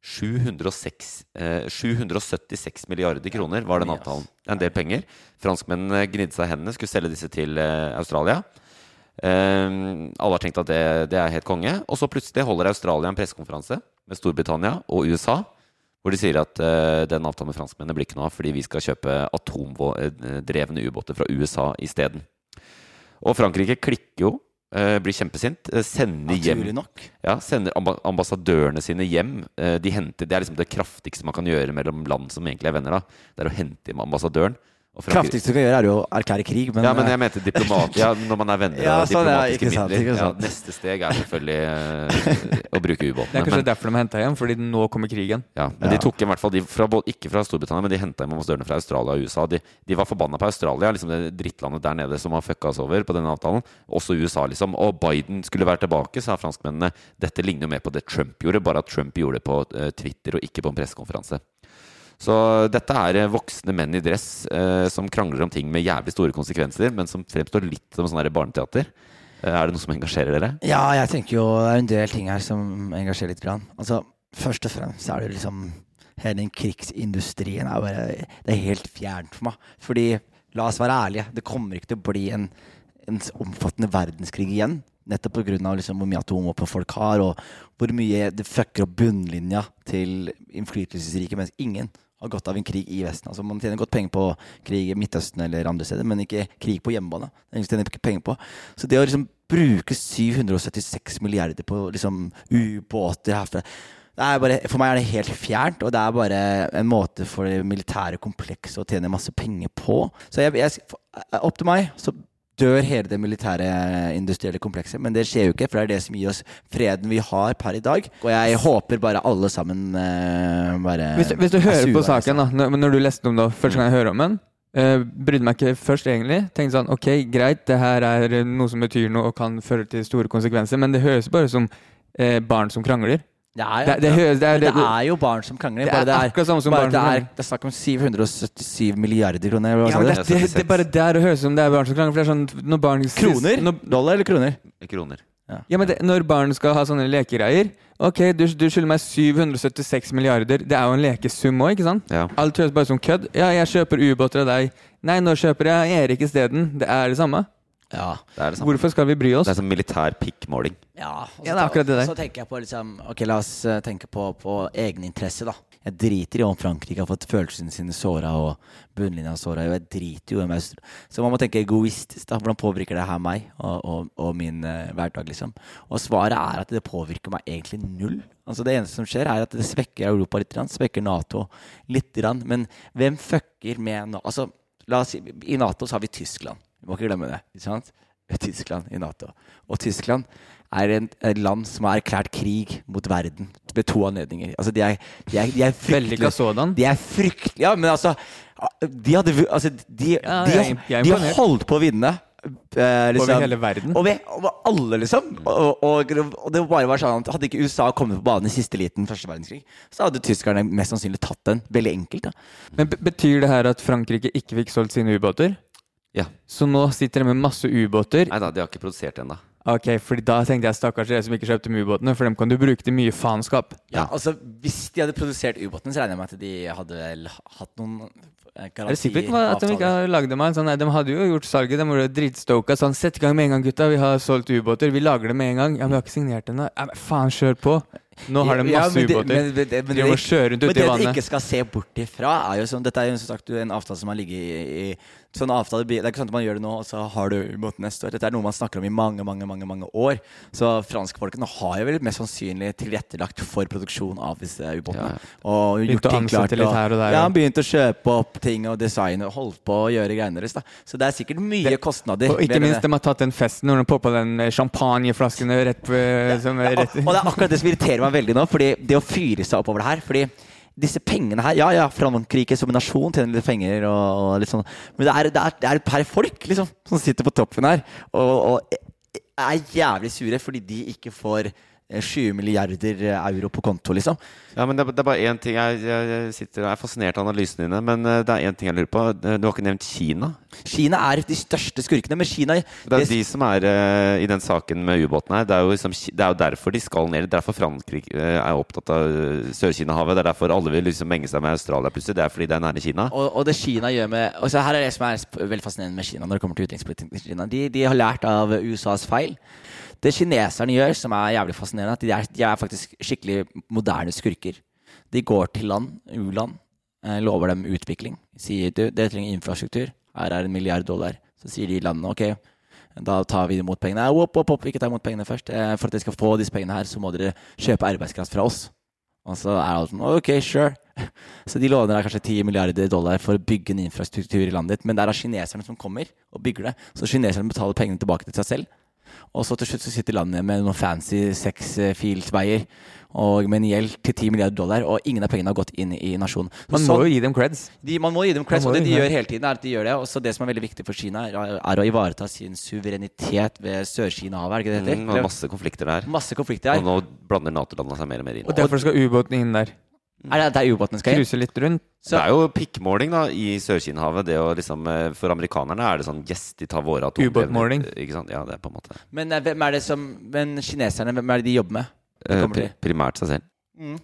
706, eh, 776 milliarder kroner var den avtalen. En del penger. Franskmennene gnidde seg i hendene, skulle selge disse til eh, Australia. Eh, alle har tenkt at det, det er helt konge. Og så plutselig holder Australia en pressekonferanse med Storbritannia og USA. Hvor de sier at uh, den avtalen med franskmennene blir ikke noe av fordi vi skal kjøpe atomdrevne ubåter fra USA isteden. Og Frankrike klikker jo, eh, blir kjempesint, eh, sender hjem ja, Sender ambassadørene sine hjem. Eh, de henter, det er liksom det kraftigste man kan gjøre mellom land som egentlig er venner. da Det er å hente hjem ambassadøren. Frankrike- Kraftigste du kan gjøre, er jo å erklære krig, men ja, men eh, jeg mente diplomat Ja, når man er venner Ja, av sånn, diplomatiske sant, midler. Ja, neste steg er selvfølgelig eh, å bruke ubåtene. Det er kanskje men- derfor de henta hjem, fordi nå kommer krigen. ja, men de tok i hvert fall de fra, ikke fra Storbritannia, men de henta hjem ambassadørene fra Australia og USA. De, de var forbanna på Australia, liksom det drittlandet der nede som har fucka oss over på denne avtalen. Også USA, liksom. Og Biden skulle være tilbake, sa franskmennene. Dette ligner jo mer på det Trump gjorde, bare at Trump gjorde det på eh, Twitter og ikke på en pressekonferanse. Så dette er eh, voksne menn i dress eh, som krangler om ting med jævlig store konsekvenser, men som fremstår litt som sånn barneteater. Eh, er det noe som engasjerer dere? Ja, jeg tenker jo det er en del ting her som engasjerer litt. Grann. Altså, først og fremst er det liksom Hele den krigsindustrien er bare Det er helt fjernt for meg. Fordi, la oss være ærlige, det kommer ikke til å bli en, en omfattende verdenskrig igjen. Nettopp pga. Liksom hvor mye atomvåpen folk har, og hvor mye det fucker opp bunnlinja til innflytelsesrike, mens ingen har godt av en krig i Vesten. Altså Man tjener godt penger på krig i Midtøsten eller andre steder, men ikke krig på hjemmebane. Det er tjener ikke penger på. Så det å liksom bruke 776 milliarder på liksom ubåter herfra er bare, For meg er det helt fjernt, og det er bare en måte for det militære komplekset å tjene masse penger på. Så jeg, jeg, opp til meg så dør hele det militære industrielle komplekset. Men det skjer jo ikke, for det er det som gir oss freden vi har per i dag. Og jeg håper bare alle sammen eh, bare Hvis, du- hvis du er hører på saken, da, når, når du leste om det første gang jeg hører om den, uh, brydde meg ikke først egentlig. Tenkte sånn ok, greit, det her er noe som betyr noe og kan føre til store konsekvenser, men det høres bare som eh, barn som krangler. Ja, ja, Det- det det er- det det- er jo barn som krangler. Det bare er akkurat samme som barn som det er, krangler. det er snakk om 777 milliarder kroner. Ja, men det, det, det er bare der å høres ut som det er barn som krangler. For det er sånn når barn Kroner? Når, Dollar eller kroner? Kroner. ja, men det, når barn skal ha sånne lekegreier Ok, du, du skylder meg 776 milliarder. Det er jo en lekesum òg, ikke sant? Ja. Alt høres bare som kødd. Ja, jeg kjøper ubåter av deg. Nei, nå kjøper jeg Erik isteden. Det er det samme. Ja. Det er det samme. Hvorfor skal vi bry oss? Det er som militær pikkmåling. Ja, Ja, så det er akkurat det der. Så tenker jeg på liksom Ok, la oss eh, tenke på, på egeninteresse, da. Jeg driter i om Frankrike har fått følelsene sine såra og bunnlinja såra. Jeg driter jo i om Så man må tenke egoistisk, da. Hvordan påvirker det her meg og, og, og min uh, hverdag, liksom? Og svaret er at det påvirker meg egentlig null. Altså Det eneste som skjer, er at det svekker Europa litt, svekker Nato litt. Men hvem fucker med Nato? Altså, la oss si, I Nato så har vi Tyskland. Vi må ikke glemme det. ikke sant? Tyskland i Nato. Og Tyskland er en, et land som har erklært krig mot verden ved to anledninger. Altså, de er, de er, de er Vellykka fryktelig sådan. De er fryktelig Ja, men altså De hadde altså, de, Ja, jeg jeg de holdt på å vinne. eh, liksom. Over hele verden. Over, over alle, liksom. Og, og, og det bare var sånn at Hadde ikke USA kommet på banen i siste liten første verdenskrig, så hadde tyskerne mest sannsynlig tatt den. Veldig enkelt. da Men be- Betyr det her at Frankrike ikke fikk solgt sine ubåter? Ja. Så nå sitter de med masse ubåter? Nei da, de har ikke produsert ennå. Ok, fordi da tenkte jeg stakkars dere som ikke kjøpte ubåtene, for dem kan du bruke til mye faenskap. Ja, altså Hvis de hadde produsert ubåten, så regner jeg med at de hadde vel hatt noen garantiavtaler. Er det sikkert at de ikke har lagd dem av en sånn Nei, de hadde jo gjort salget, de var dritstoka. Sånn, sett i gang med en gang, gutta. Vi har solgt ubåter. Vi lager det med en gang. Ja, men vi har ikke signert ennå. Ja, men faen, kjør på. Nå har de masse ja, ubåter. men- men men De må kjøre rundt uti vannet. Men det du ikke skal se bort ifra, er jo som Dette er jo som sagt en avtale som har ligget i, i Sånne avtale, blir- Det er ikke sånn at man gjør det nå, og så har du ubåten neste år. Dette er noe man snakker om i mange mange, mange, mange år. Så franskfolkene har jo vel mest sannsynlig tilrettelagt for produksjon av disse ubåtene. Og gjort ting klart. Og, og der, ja, ja. han begynte å kjøpe opp ting og designe og holdt på å gjøre greiene deres. da Så det er sikkert mye kostnader. Og ikke minst, det. de har tatt den festen når de poppa den champagneflasken rett på eh, som rett Og det er akkurat det som irriterer meg veldig nå. Fordi det å fyre seg oppover det her Fordi disse pengene her Ja, ja, Frankrike som nasjon tjener litt penger og, og litt sånn. Men det er, det, er, det er et par folk liksom som sitter på toppen her og, og er jævlig sure fordi de ikke får eh, 20 milliarder euro på konto, liksom. Ja, men det, er- det er bare én ting jeg, jeg, jeg sitter og er fascinert av analysene dine, men eh, det er én ting jeg lurer på. Eh, Du har ikke nevnt Kina? Kina er de største skurkene, men Kina Det er jo de som er uh, i den saken med ubåten her. Det er, jo liksom, det er jo derfor de skal ned. Det er derfor Frankrike eh, er opptatt av eh, Sør-Kina-havet. Det er derfor alle vil liksom menge seg med Australia plutselig. Det er fordi det er nære Kina. Og, og det Kina gjør med og så Her er det som er veldig fascinerende med Kina. når det kommer til utenrikspolitikken de, de har lært av USAs feil. Det kineserne gjør, som er jævlig fascinerende, at de er, de er faktisk skikkelig moderne skurker. De går til land, u-land, eh, lover dem utvikling. Sier du, dere trenger infrastruktur, her er en milliard dollar. Så sier de landene ok, da tar vi imot pengene. Opp, opp, opp, ikke ta imot pengene først. Eh, For at dere skal få disse pengene her, så må dere kjøpe arbeidskraft fra oss. Og så er alt sånn Ok, sure. Så de låner deg kanskje 10 milliarder dollar for å bygge en infrastruktur i landet ditt, men det er da kineserne som kommer og bygger det. Så kineserne betaler pengene tilbake til seg selv. Og så til slutt så sitter landet med noen fancy seks-fields-veier og med en gjeld til 10 milliarder dollar, og ingen av pengene har gått inn i nasjonen. Så Man må sånn- jo gi dem creds. de, man må gi dem creds, og det de gjør hele tiden, er at de gjør det. Og så det som er veldig viktig for Kina, er, er å ivareta sin suverenitet ved Sør-Kina-havet, er det ikke det det Mm, heter? Mm, masse konflikter der. Masse konflikter der. Og nå blander Nato-landene seg mer og mer inn. Og derfor skal ubåten inn der. Er det der ubåten skal inn? Cruise litt rundt. det er jo pikkmåling da i Sør-Kina-havet. Liksom, eh, For amerikanerne er det sånn Yes, de tar våre atomdrevne Ubåtmåling. Ikke sant? Ja, det er på en måte Men eh, hvem er det som Men kineserne, hvem er det de jobber med? Det eh, pri primært seg selv. Mm.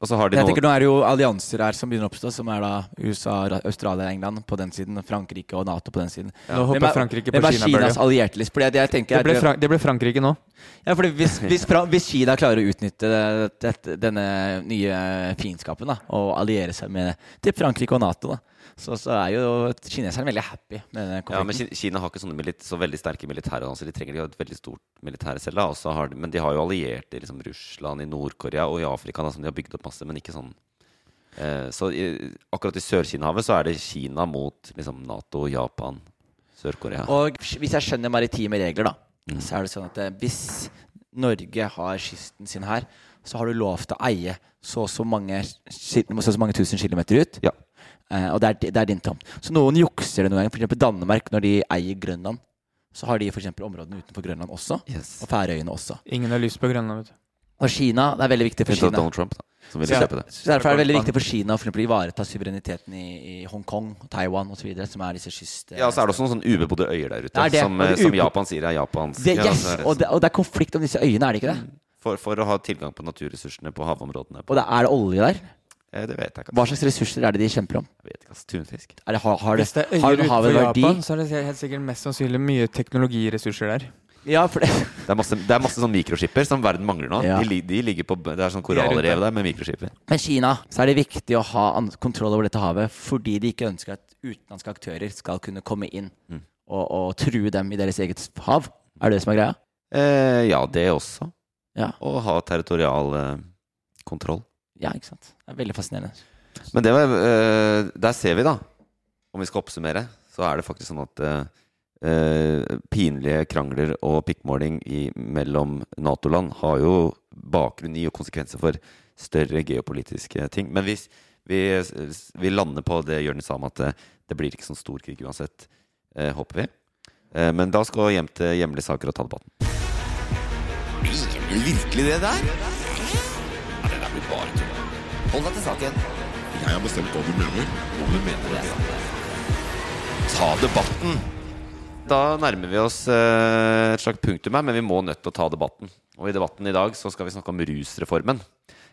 Og så har de Jeg noe tenker Nå er det jo allianser her som begynner å oppstå, som er da USA, Ra- Australia, England på den siden, Frankrike og Nato på den siden. Nå hopper er- Frankrike på Hvem er Kina-bølga. Kinas allierte list? Fordi det jeg tenker Det ble, Fra det ble Frankrike nå. Ja, fordi hvis, hvis, Fra- hvis Kina klarer å utnytte dette, denne nye fiendskapen da, og alliere seg med til Frankrike og Nato, da, så, så er jo kineserne veldig happy med denne Ja, men Kina har ikke sånne så veldig sterke militære så De trenger ikke et veldig stort militære selv. De, men de har jo allierte i liksom, Russland, i Nord-Korea og i Afrika, da, som de har bygd opp masse, men ikke sånn eh, Så i, akkurat i Sør-Kina-havet så er det Kina mot liksom, Nato, Japan, Sør-Korea. Og hvis jeg skjønner maritime regler, da, så er det sånn at eh, hvis Norge har kysten sin her, så har du lov til å eie så og så mange, så mange tusen kilometer ut. Eh, og det er, det er din tomt. Så noen jukser det noen ganger. For eksempel Danmark, når de eier Grønland, så har de for eksempel områdene utenfor Grønland også. Og Færøyene også. Ingen har lyst på Grønland, vet du. Og Kina, det er veldig viktig for Kina. Donald Trump, da, som ville kjøpe det. Så derfor er det veldig viktig for Kina å for eksempel ivareta suvereniteten i, i Hongkong, Taiwan osv., som er disse kyst... Ja, så er det også noen sånne ubebodde øyer der ute, Det det, som, eh, det som Japan sier er Japans. Det, Ja, yes, så er det og, det, og det er konflikt om disse øyene, er det ikke det? For, for å ha tilgang på naturressursene på havområdene. Og det er det olje der? Eh, det vet jeg ikke. Hva slags ressurser er det de kjemper om? Jeg vet ikke, ass. Tunfisk. Er det, har, har det, Hvis det er øyer utenfor verdi? Japan, så er det helt sikkert mest sannsynlig mye teknologiressurser der. Ja, for det Det er masse, det er masse sånn mikroskipper som verden mangler nå. Ja. De, de ligger på Det er sånn korallrev der. der med mikroskipper. Men Kina, så er det viktig å ha kontroll over dette havet fordi de ikke ønsker at utenlandske aktører skal kunne komme inn Mm. og, og true dem i deres eget hav. Er det det som er greia? Eh, ja, det også. Ja. Og ha territorial eh, kontroll. Ja, ikke sant. Det er veldig fascinerende. Men det var uh, Der ser vi, da. Om vi skal oppsummere, så er det faktisk sånn at uh, eh, pinlige krangler og pikkmåling i, mellom Nato-land har jo bakgrunn i og konsekvenser for større geopolitiske ting. Men hvis vi, vi lander på det Jørn sa om at det, det blir ikke sånn stor krig uansett, eh, håper vi. Eh, men da skal vi hjem til hjemlige saker og ta debatten. Mener du virkelig det der? Blir bare tull. Hold deg til saken. Jeg har bestemt hva du mener. Hva du mener det. Ta debatten. Da nærmer vi oss eh, et slags punktum her, men vi må nødt til å ta debatten. Og i debatten i dag så skal vi snakke om rusreformen.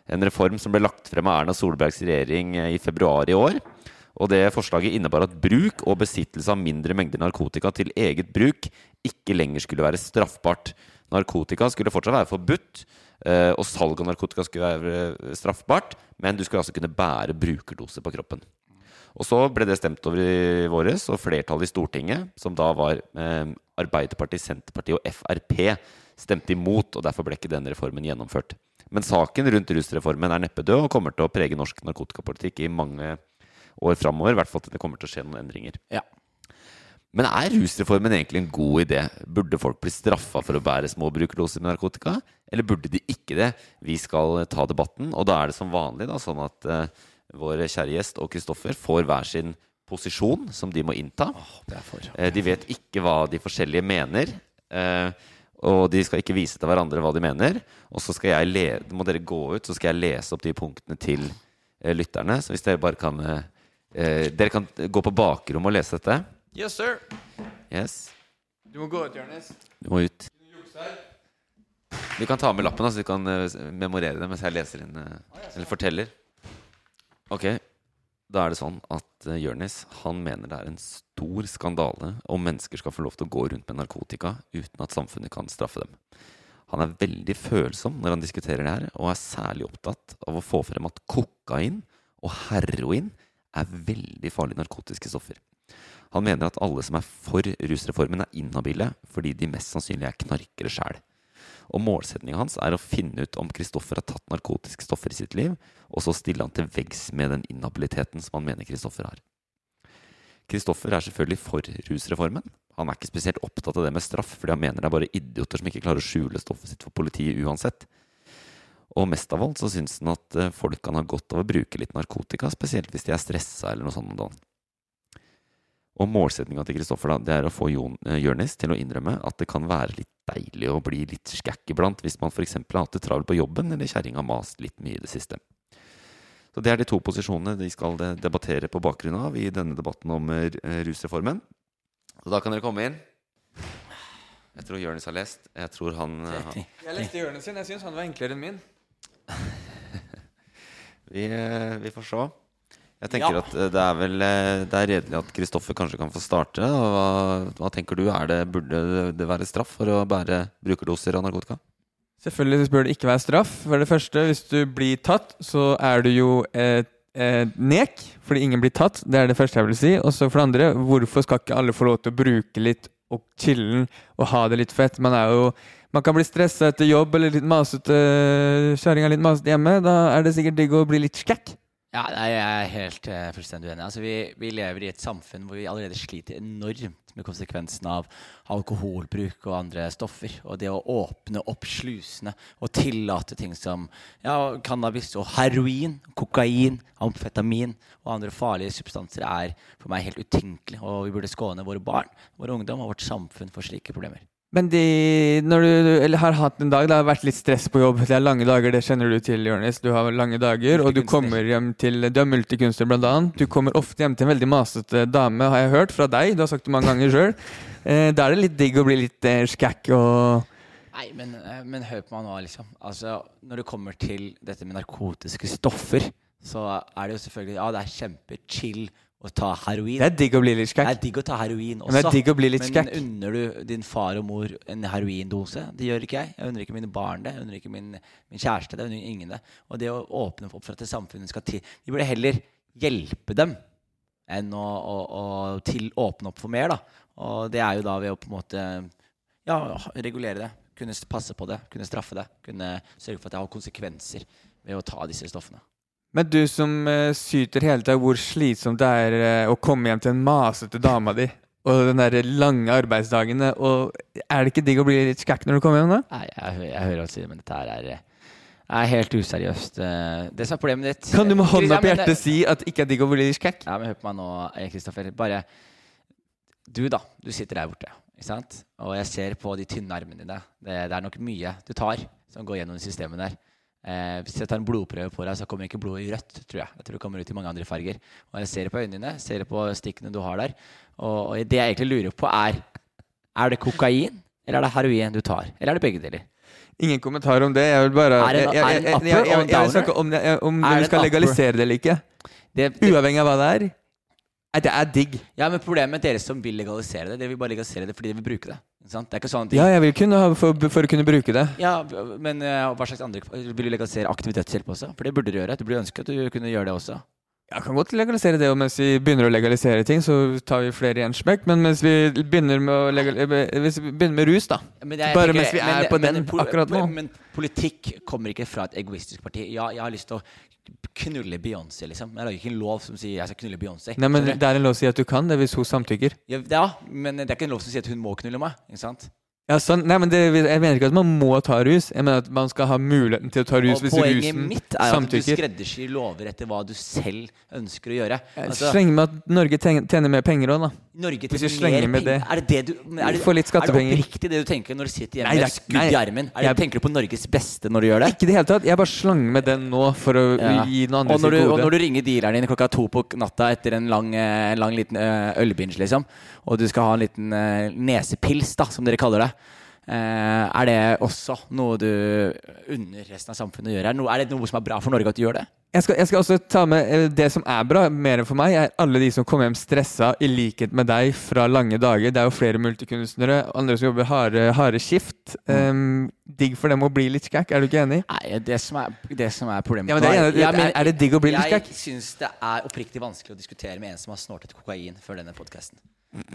En reform som ble lagt frem av Erna Solbergs regjering eh, i februar i år. Og det forslaget innebar at bruk og besittelse av mindre mengder narkotika til eget bruk ikke lenger skulle være straffbart. Narkotika skulle fortsatt være forbudt, eh, og salg av narkotika skulle være eh, straffbart, men du skulle altså kunne bære brukerdose på kroppen. Og så ble det stemt over i våres, og flertallet i Stortinget, som da var eh, Arbeiderpartiet, Senterpartiet og Frp, stemte imot, og derfor ble ikke denne reformen gjennomført. Men saken rundt rusreformen er neppe død og kommer til å prege norsk narkotikapolitikk i mange år framover. I hvert fall til det kommer til å skje noen endringer. Ja. Men er rusreformen egentlig en god idé? Burde folk bli straffa for å bære små brukerdoser med narkotika? Eller burde de ikke det? Vi skal ta debatten, og da er det som vanlig da, sånn at uh, vår kjære gjest og Kristoffer får hver sin posisjon som de må innta. Eh, De vet ikke hva de forskjellige mener. Uh, Og de skal ikke vise til hverandre hva de mener. Og så skal jeg le må dere gå ut, så skal jeg lese opp de punktene til lytterne. Så hvis dere bare kan Dere kan gå på bakrommet og lese dette. Yes, sir. Yes. Du må gå ut, Jonis. Du må ut. Du kan ta med lappen, så du kan eh, memorere det mens jeg leser inn eh, Eller forteller. Ok, da er det sånn at uh, han mener det er en stor skandale om mennesker skal få lov til å gå rundt med narkotika uten at samfunnet kan straffe dem. Han er veldig følsom når han diskuterer det her, og er særlig opptatt av å få frem at kokain og heroin er veldig farlige narkotiske stoffer. Han mener at alle som er for rusreformen, er inhabile fordi de mest sannsynlig er knarkere sjæl. Og målsetningen hans er å finne ut om Kristoffer har tatt narkotiske stoffer i sitt liv, og så stille han til veggs med den inhabiliteten som han mener Kristoffer har. Kristoffer er selvfølgelig for rusreformen. Han er ikke spesielt opptatt av det med straff, fordi han mener det er bare idioter som ikke klarer å skjule stoffet sitt for politiet uansett. Og mest av alt så syns han at eh, folk kan ha godt av å bruke litt narkotika, spesielt hvis de er stressa eller noe sånt. Og målsettinga til Kristoffer da, det er å få Jon, eh, til å innrømme at det kan være litt deilig å bli litt skækk iblant hvis man f.eks. har hatt det travelt på jobben eller kjerringa mast litt mye i det siste. Så Det er de to posisjonene de skal debattere på bakgrunn av i denne debatten om eh, rusreformen. Så da kan dere komme inn. Jeg tror Jonis har lest. Jeg tror han eh, har- Jeg leste Jonis sin. Jeg syns han var enklere enn min. Vi, eh, vi får se. Jeg tenker Ja. at eh, det er vel eh, Det er redelig at Kristoffer kanskje kan få starte. Og Hva, hva tenker du? Er det, burde det være straff for å bære brukerdoser av narkotika? Selvfølgelig bør det ikke være straff. For det første, hvis du blir tatt, så er du jo et, eh, nek, fordi ingen blir tatt. Det er det første jeg vil si. Og så for det andre, hvorfor skal ikke alle få lov til å bruke litt og chille'n og ha det litt fett? Man er jo man kan bli stressa etter jobb eller litt masete kjerringa litt masete hjemme. Da er det sikkert digg å bli litt skækk. Ja, jeg er helt uh, fullstendig uenig. Altså, vi, vi lever i et samfunn hvor vi allerede sliter enormt med konsekvensen av alkoholbruk og andre stoffer. Og det å åpne opp slusene og tillate ting som ja, cannabis og heroin, kokain, amfetamin og andre farlige substanser er for meg helt utenkelig. Og vi burde skåne våre barn, vår ungdom og vårt samfunn for slike problemer. Men de, når du eller har hatt en dag, det har vært litt stress på jobb, det er lange dager, det kjenner du til, Jonis. Du har lange dager, og du kommer hjem til Du er multikunstner, blant annet. Du kommer ofte hjem til en veldig masete dame, har jeg hørt fra deg. Du har sagt det mange ganger sjøl. Eh, da er det litt digg å bli litt eh, skækk og Nei, men, eh, men hør på meg nå, liksom. Altså, når det kommer til dette med narkotiske stoffer, så er det jo selvfølgelig Ja, det er kjempechill å ta heroin. Det er digg å bli litt skækk. Det er digg å ta heroin også. Men det er digg å bli litt men unner du din far og mor en heroindose? Det gjør ikke jeg. Jeg unner ikke mine barn det. Jeg unner ikke min, min kjæreste det. Jeg unner ingen det. Og det å åpne opp for at det samfunnet skal til Vi burde heller hjelpe dem enn å, å, å til åpne opp for mer, da. Og det er jo da ved å på en måte ja, regulere det. Kunne passe på det. Kunne straffe det. Kunne sørge for at det har konsekvenser ved å ta disse stoffene. Men du som uh, syter hele tida, hvor slitsomt det er uh, å komme hjem til en masete dama di, og den der lange arbeidsdagene, og er det ikke digg å bli litt skækk når du kommer hjem da? Nei, jeg, jeg hører alt si det, men dette her er, eh, er helt useriøst. Eh, Det som er problemet ditt Kan du med hånda på hjertet si at ikke er digg å bli litt skækk? Ja, men hør på meg nå, Kristoffer. Bare Du, da. Du sitter der borte. Ikke sant? Og jeg ser på de tynne armene dine. Det, det er nok mye du tar som går gjennom systemet der. Eh, hvis jeg tar en blodprøve på deg, så kommer ikke blodet i rødt, tror jeg. Jeg tror det kommer ut i mange andre farger. Og jeg ser det på øynene dine, ser det på stikkene du har der. Og, og det jeg egentlig lurer på, er Er det kokain, eller er det heroin du tar? Eller er det begge deler? Ingen kommentar om det. Jeg vil bare Er det en- er en upper og en downer? om, om du skal legalisere det eller ikke. Det, Uavhengig av hva det er. Det er digg. Ja, men problemet med dere som vil legalisere det, dere vil bare legalisere det fordi dere vil bruke det. Det er ikke sånn at de- Ja, jeg vil kunne ha for, for å kunne bruke det. Ja, men eh, hva slags andre Vil du legalisere aktiv dødshjelp også? For det burde du gjøre. Du burde ønske at du kunne gjøre det også. Jeg kan godt legalisere det, og mens vi begynner å legalisere ting, så tar vi flere i en smekk. Men mens vi begynner med, legal, eh, hvis vi begynner med rus, da Men jeg Bare mens vi men- er på men den akkurat nå. Men, men politikk kommer ikke fra et egoistisk parti. Ja, jeg har lyst til å knulle Beyoncé, liksom. Jeg lager ikke en lov som sier jeg skal knulle Beyoncé. Nei, men Det er en lov som sier at du kan det, hvis hun samtykker. ja, ja, men det er ikke en lov som sier at hun må knulle meg. Ikke sant? Ja, sånn, nei, men det, Jeg mener ikke at man må ta rus. Jeg mener at man skal ha muligheten til å ta rus Og hvis poenget rusen mitt er at du samtykker. skreddersyr lover etter hva du selv ønsker å gjøre. Altså, Så med at Norge ten- tjener mer penger òg, da. Norge Hvis vi slenger mer med det. penger. Er det det du men er det, litt Er det skattepenger. oppriktig det du tenker når du sitter hjemme Nei, med det er- skudd nei, i armen? Er det, jeg- tenker du på Norges beste når du gjør det? Ikke i det hele tatt. Jeg bare slang med den nå for å Ja. gi noen andre og, når du, sitt og gode. når du ringer dealeren din klokka to på natta etter en lang, eh, lang liten eh, ølbinge, liksom, og du skal ha en liten eh, nesepils, da, som dere kaller det, er det også noe du unner resten av samfunnet å gjøre? Er det, noe, er det noe som er bra for Norge at du gjør det? Jeg skal, jeg skal også ta med eh, Det som er bra, mer enn for meg, er alle de som kommer hjem stressa, i likhet med deg, fra lange dager. Det er jo flere multikunstnere, andre som jobber harde, harde skift. Um, digg for dem å bli litt skækk, er du ikke enig? Nei, det som er, det som er problemet Ja, men det er- men er- er det digg å bli litt Jeg skækk? syns det er oppriktig vanskelig å diskutere med en som har snortet kokain før denne podkasten.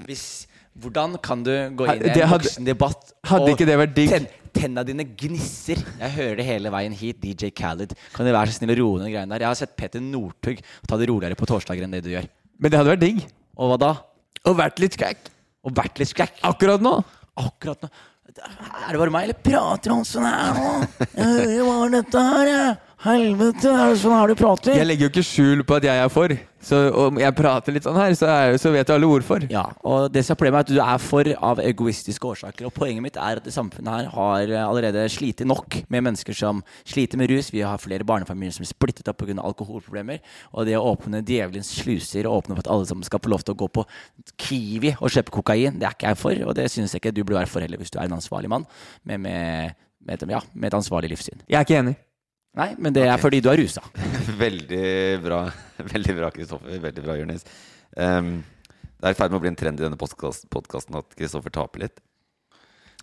Hvis, hvordan kan du gå inn i en hadde- voksendebatt hadde ikke det vært digg? ten, tenna dine gnisser? Jeg hører det hele veien hit. DJ Khaled. Kan du være så snill å roe ned greiene der? Jeg har sett Peter Northug ta det roligere på torsdager enn det du gjør. Men det hadde vært digg. Og hva da? Og vært litt skrekk. Og vært litt skrekk. Akkurat nå. Akkurat nå. Er det bare meg, eller prater han sånn her nå? Hva er dette her. Helvete, er det sånn her du prater? Jeg legger jo ikke skjul på at jeg er for. Så om jeg prater litt sånn her, så, er, så vet jo alle hvorfor. Ja, og det som er problemet er at du er for av egoistiske årsaker. Og poenget mitt er at det samfunnet her har eh, allerede slitt nok med mennesker som sliter med rus. Vi har flere barnefamilier som er splittet opp pga. alkoholproblemer. Og det å åpne djevelens sluser og åpne for at alle sammen skal få lov til å gå på Kiwi og kjøpe kokain, det er ikke jeg for. Og det syns jeg ikke du burde være for heller, hvis du er en ansvarlig mann med, med, med, ja, med et ansvarlig livssyn. Jeg er ikke enig. Nei, men det er fordi du er rusa. Veldig bra, veldig bra, Kristoffer. Veldig bra, Jonis. Um, det er i ferd med å bli en trend i denne podkasten at Kristoffer taper litt.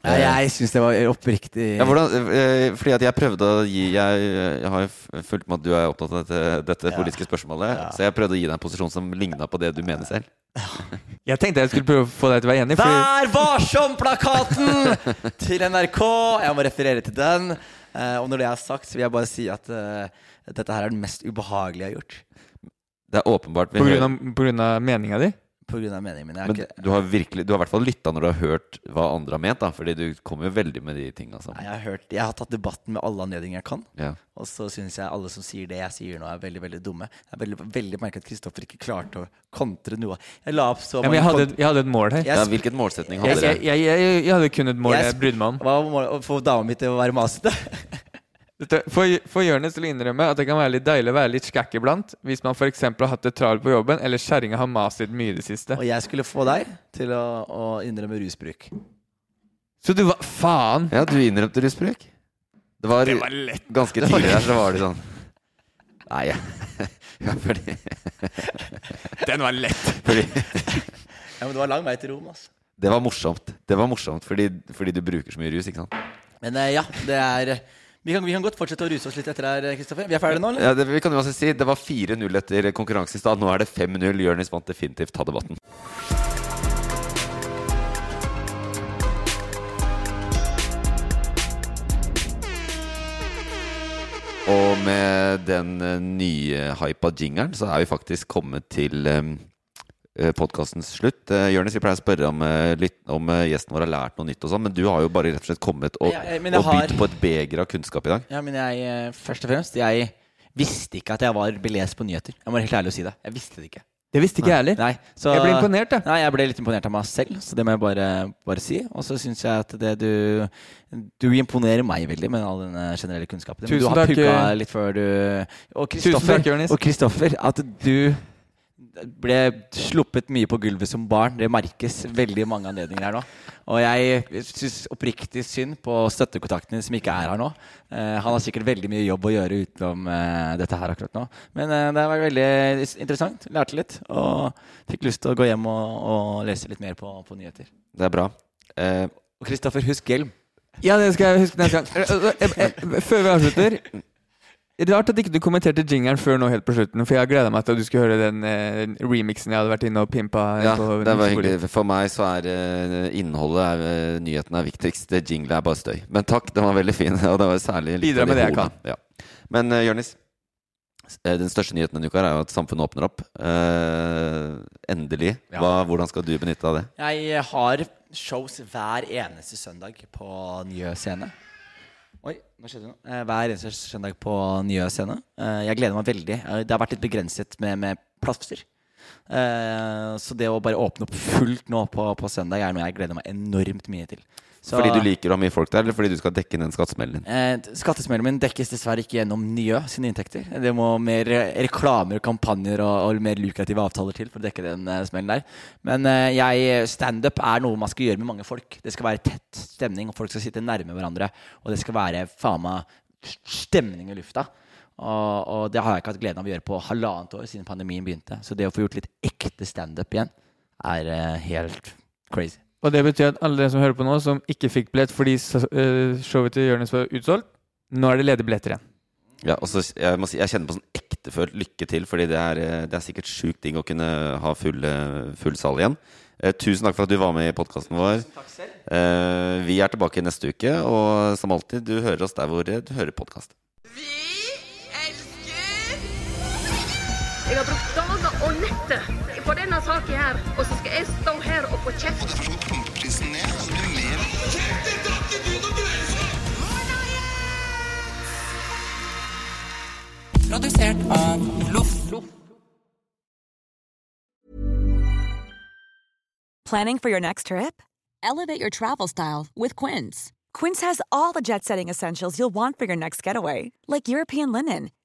Ja, jeg syns det var oppriktig Ja, hvordan, eh, fordi at jeg prøvde å gi Jeg, jeg har jo fulgt med at du er opptatt av dette, dette politiske spørsmålet. Så jeg prøvde å gi deg en posisjon som ligna på det du mener selv. Jeg tenkte jeg skulle prøve å få deg til å være enig. Fordi Vær varsom-plakaten til NRK! Jeg må referere til den. Eh, og når det er sagt, så vil jeg bare si at eh, dette her er det mest ubehagelige jeg har gjort. Det er åpenbart vi på grunn av, på grunn av meninga di? På grunn av meningen min. Jeg er Men ikke, du har virkelig Du har i hvert fall lytta når du har hørt hva andre har ment, da. Fordi du kommer jo veldig med de tinga som Nei, jeg, har hørt, jeg har tatt debatten med alle anledninger jeg kan. Ja. Og så syns jeg alle som sier det jeg sier nå, er veldig veldig dumme. Jeg er veldig, veldig merkelig at Kristoffer ikke klarte å kontre noe. Jeg la opp så Ja, men jeg hadde, jeg hadde et mål her. Jeg Ja, hvilket målsetning hadde jeg, dere? jeg, jeg, jeg hadde kun et mål jeg brydde meg om. Hva var målet? Å få dama mi til å være masete? For, for Jonis til å innrømme at det kan være litt deilig å være litt skækk iblant, hvis man f.eks. har hatt det travelt på jobben, eller kjerringa har mast litt mye i det siste. Og jeg skulle få deg til å, å innrømme rusbruk. Så du var Faen! Ja, du innrømte rusbruk. Det var, Det var lett. ganske tidlig der, så var det sånn Nei, ja. ja fordi Den var lett. Fordi Ja, men det var lang vei til Rom, altså. Det var morsomt. Det var morsomt fordi, fordi du bruker så mye rus, ikke sant? Men eh, ja, det er vi kan, vi kan godt fortsette å ruse oss litt etter her, Kristoffer. Vi er ferdige nå, eller? Ja, det, vi kan uansett si Det var 4-0 etter konkurranse i stad. Nå er det 5-0. Jonis vant definitivt. Ta debatten. Og med den eh, nye hypa jingeren, så er vi faktisk kommet til um, podkastens slutt. Uh, Jonis, vi pleier å spørre om, eh, litt, om eh, gjesten vår har lært noe nytt og sånn, men du har jo bare rett og slett kommet og, Ja, og bydd har- på et beger av kunnskap i dag. Ja, men jeg, eh, først og fremst, jeg visste ikke at jeg var belest på nyheter. Jeg må være helt ærlig å si det. Jeg visste det ikke. Det visste ikke jeg heller. Nei, så, Jeg ble imponert, jeg. Nei, jeg ble litt imponert av meg selv, så det må jeg bare, bare si. Og så syns jeg at det du Du imponerer meg veldig med all den generelle kunnskapen. Tusen du har takk, pugga eh. litt før du og Kristoffer, at du ble sluppet mye på gulvet som barn. Det merkes veldig mange anledninger her nå. Og jeg syns oppriktig synd på støttekontakten din som ikke er her nå. Eh, han har sikkert veldig mye jobb å gjøre utenom eh, dette her akkurat nå. Men eh, det var veldig interessant. Lærte litt. Og fikk lyst til å gå hjem og, og lese litt mer på, på nyheter. Det er bra. Eh, og Kristoffer, husk hjelm. Ja, det skal jeg huske neste gang. Eh, eh, Før vi avslutter Rart at ikke du kommenterte jingeren før nå helt på slutten, for jeg gleda meg til at du skulle høre den den remixen jeg hadde vært inne og pimpa. Ja, på det var hyggelig. For meg så er uh, innholdet er, eh, Nyheten er viktigst. Jingle er bare støy. Men takk, den var veldig fin. Og det var særlig litt Bidrar med det jeg kan. Ja. Men uh, Jørnis, eh, den største nyheten denne uka er jo at samfunnet åpner opp. Uh, endelig. Ja. Hva, hvordan skal du benytte av det? Jeg har shows hver eneste søndag på Njø Scene. Oi, hva skjedde nå? Eh, Hver eneste søndag på Nye Scene. Eh, Jeg gleder meg veldig. Eh, Det har vært litt begrenset med, med plasser. Så det å bare åpne opp fullt nå på, på søndag er noe jeg gleder meg enormt mye til. Så- Fordi du liker å ha mye folk der, eller fordi du skal dekke den skattesmellen din? Eh, Skattesmellen min dekkes dessverre ikke gjennom Njø sine inntekter. Det må mer eh, reklamer, kampanjer og, og mer lukrative avtaler til for å dekke den eh, smellen der. Men eh, jeg standup er noe man skal gjøre med mange folk. Det skal være tett stemning, og folk skal sitte nærme hverandre. Og det skal være faen meg stemning i lufta. Og, og det har jeg ikke hatt gleden av å gjøre på halvannet år siden pandemien begynte. Så det å få gjort litt ekte standup igjen er eh, helt crazy. Og det betyr at alle dere som hører på nå, som ikke fikk billett fordi eh, showet til Jonis var utsolgt, nå er det ledige billetter igjen. Ja, og så jeg, må si, jeg kjenner på sånn ektefølt lykke til, fordi det er, eh, det er sikkert sjukt digg å kunne ha full, eh, full sal igjen. Eh, tusen takk for at du var med i podkasten vår. Eh, vi er tilbake neste uke, og som alltid, du hører oss der hvor du hører podkast. Jeg har brukt og netter på denne saken her, og så skal jeg stå her og få kjeft. Produsert av Loff. Planning for your next trip? Elevate your travel style with Quince. Quince has all the jet setting essentials you'll want for your next getaway, like European linen,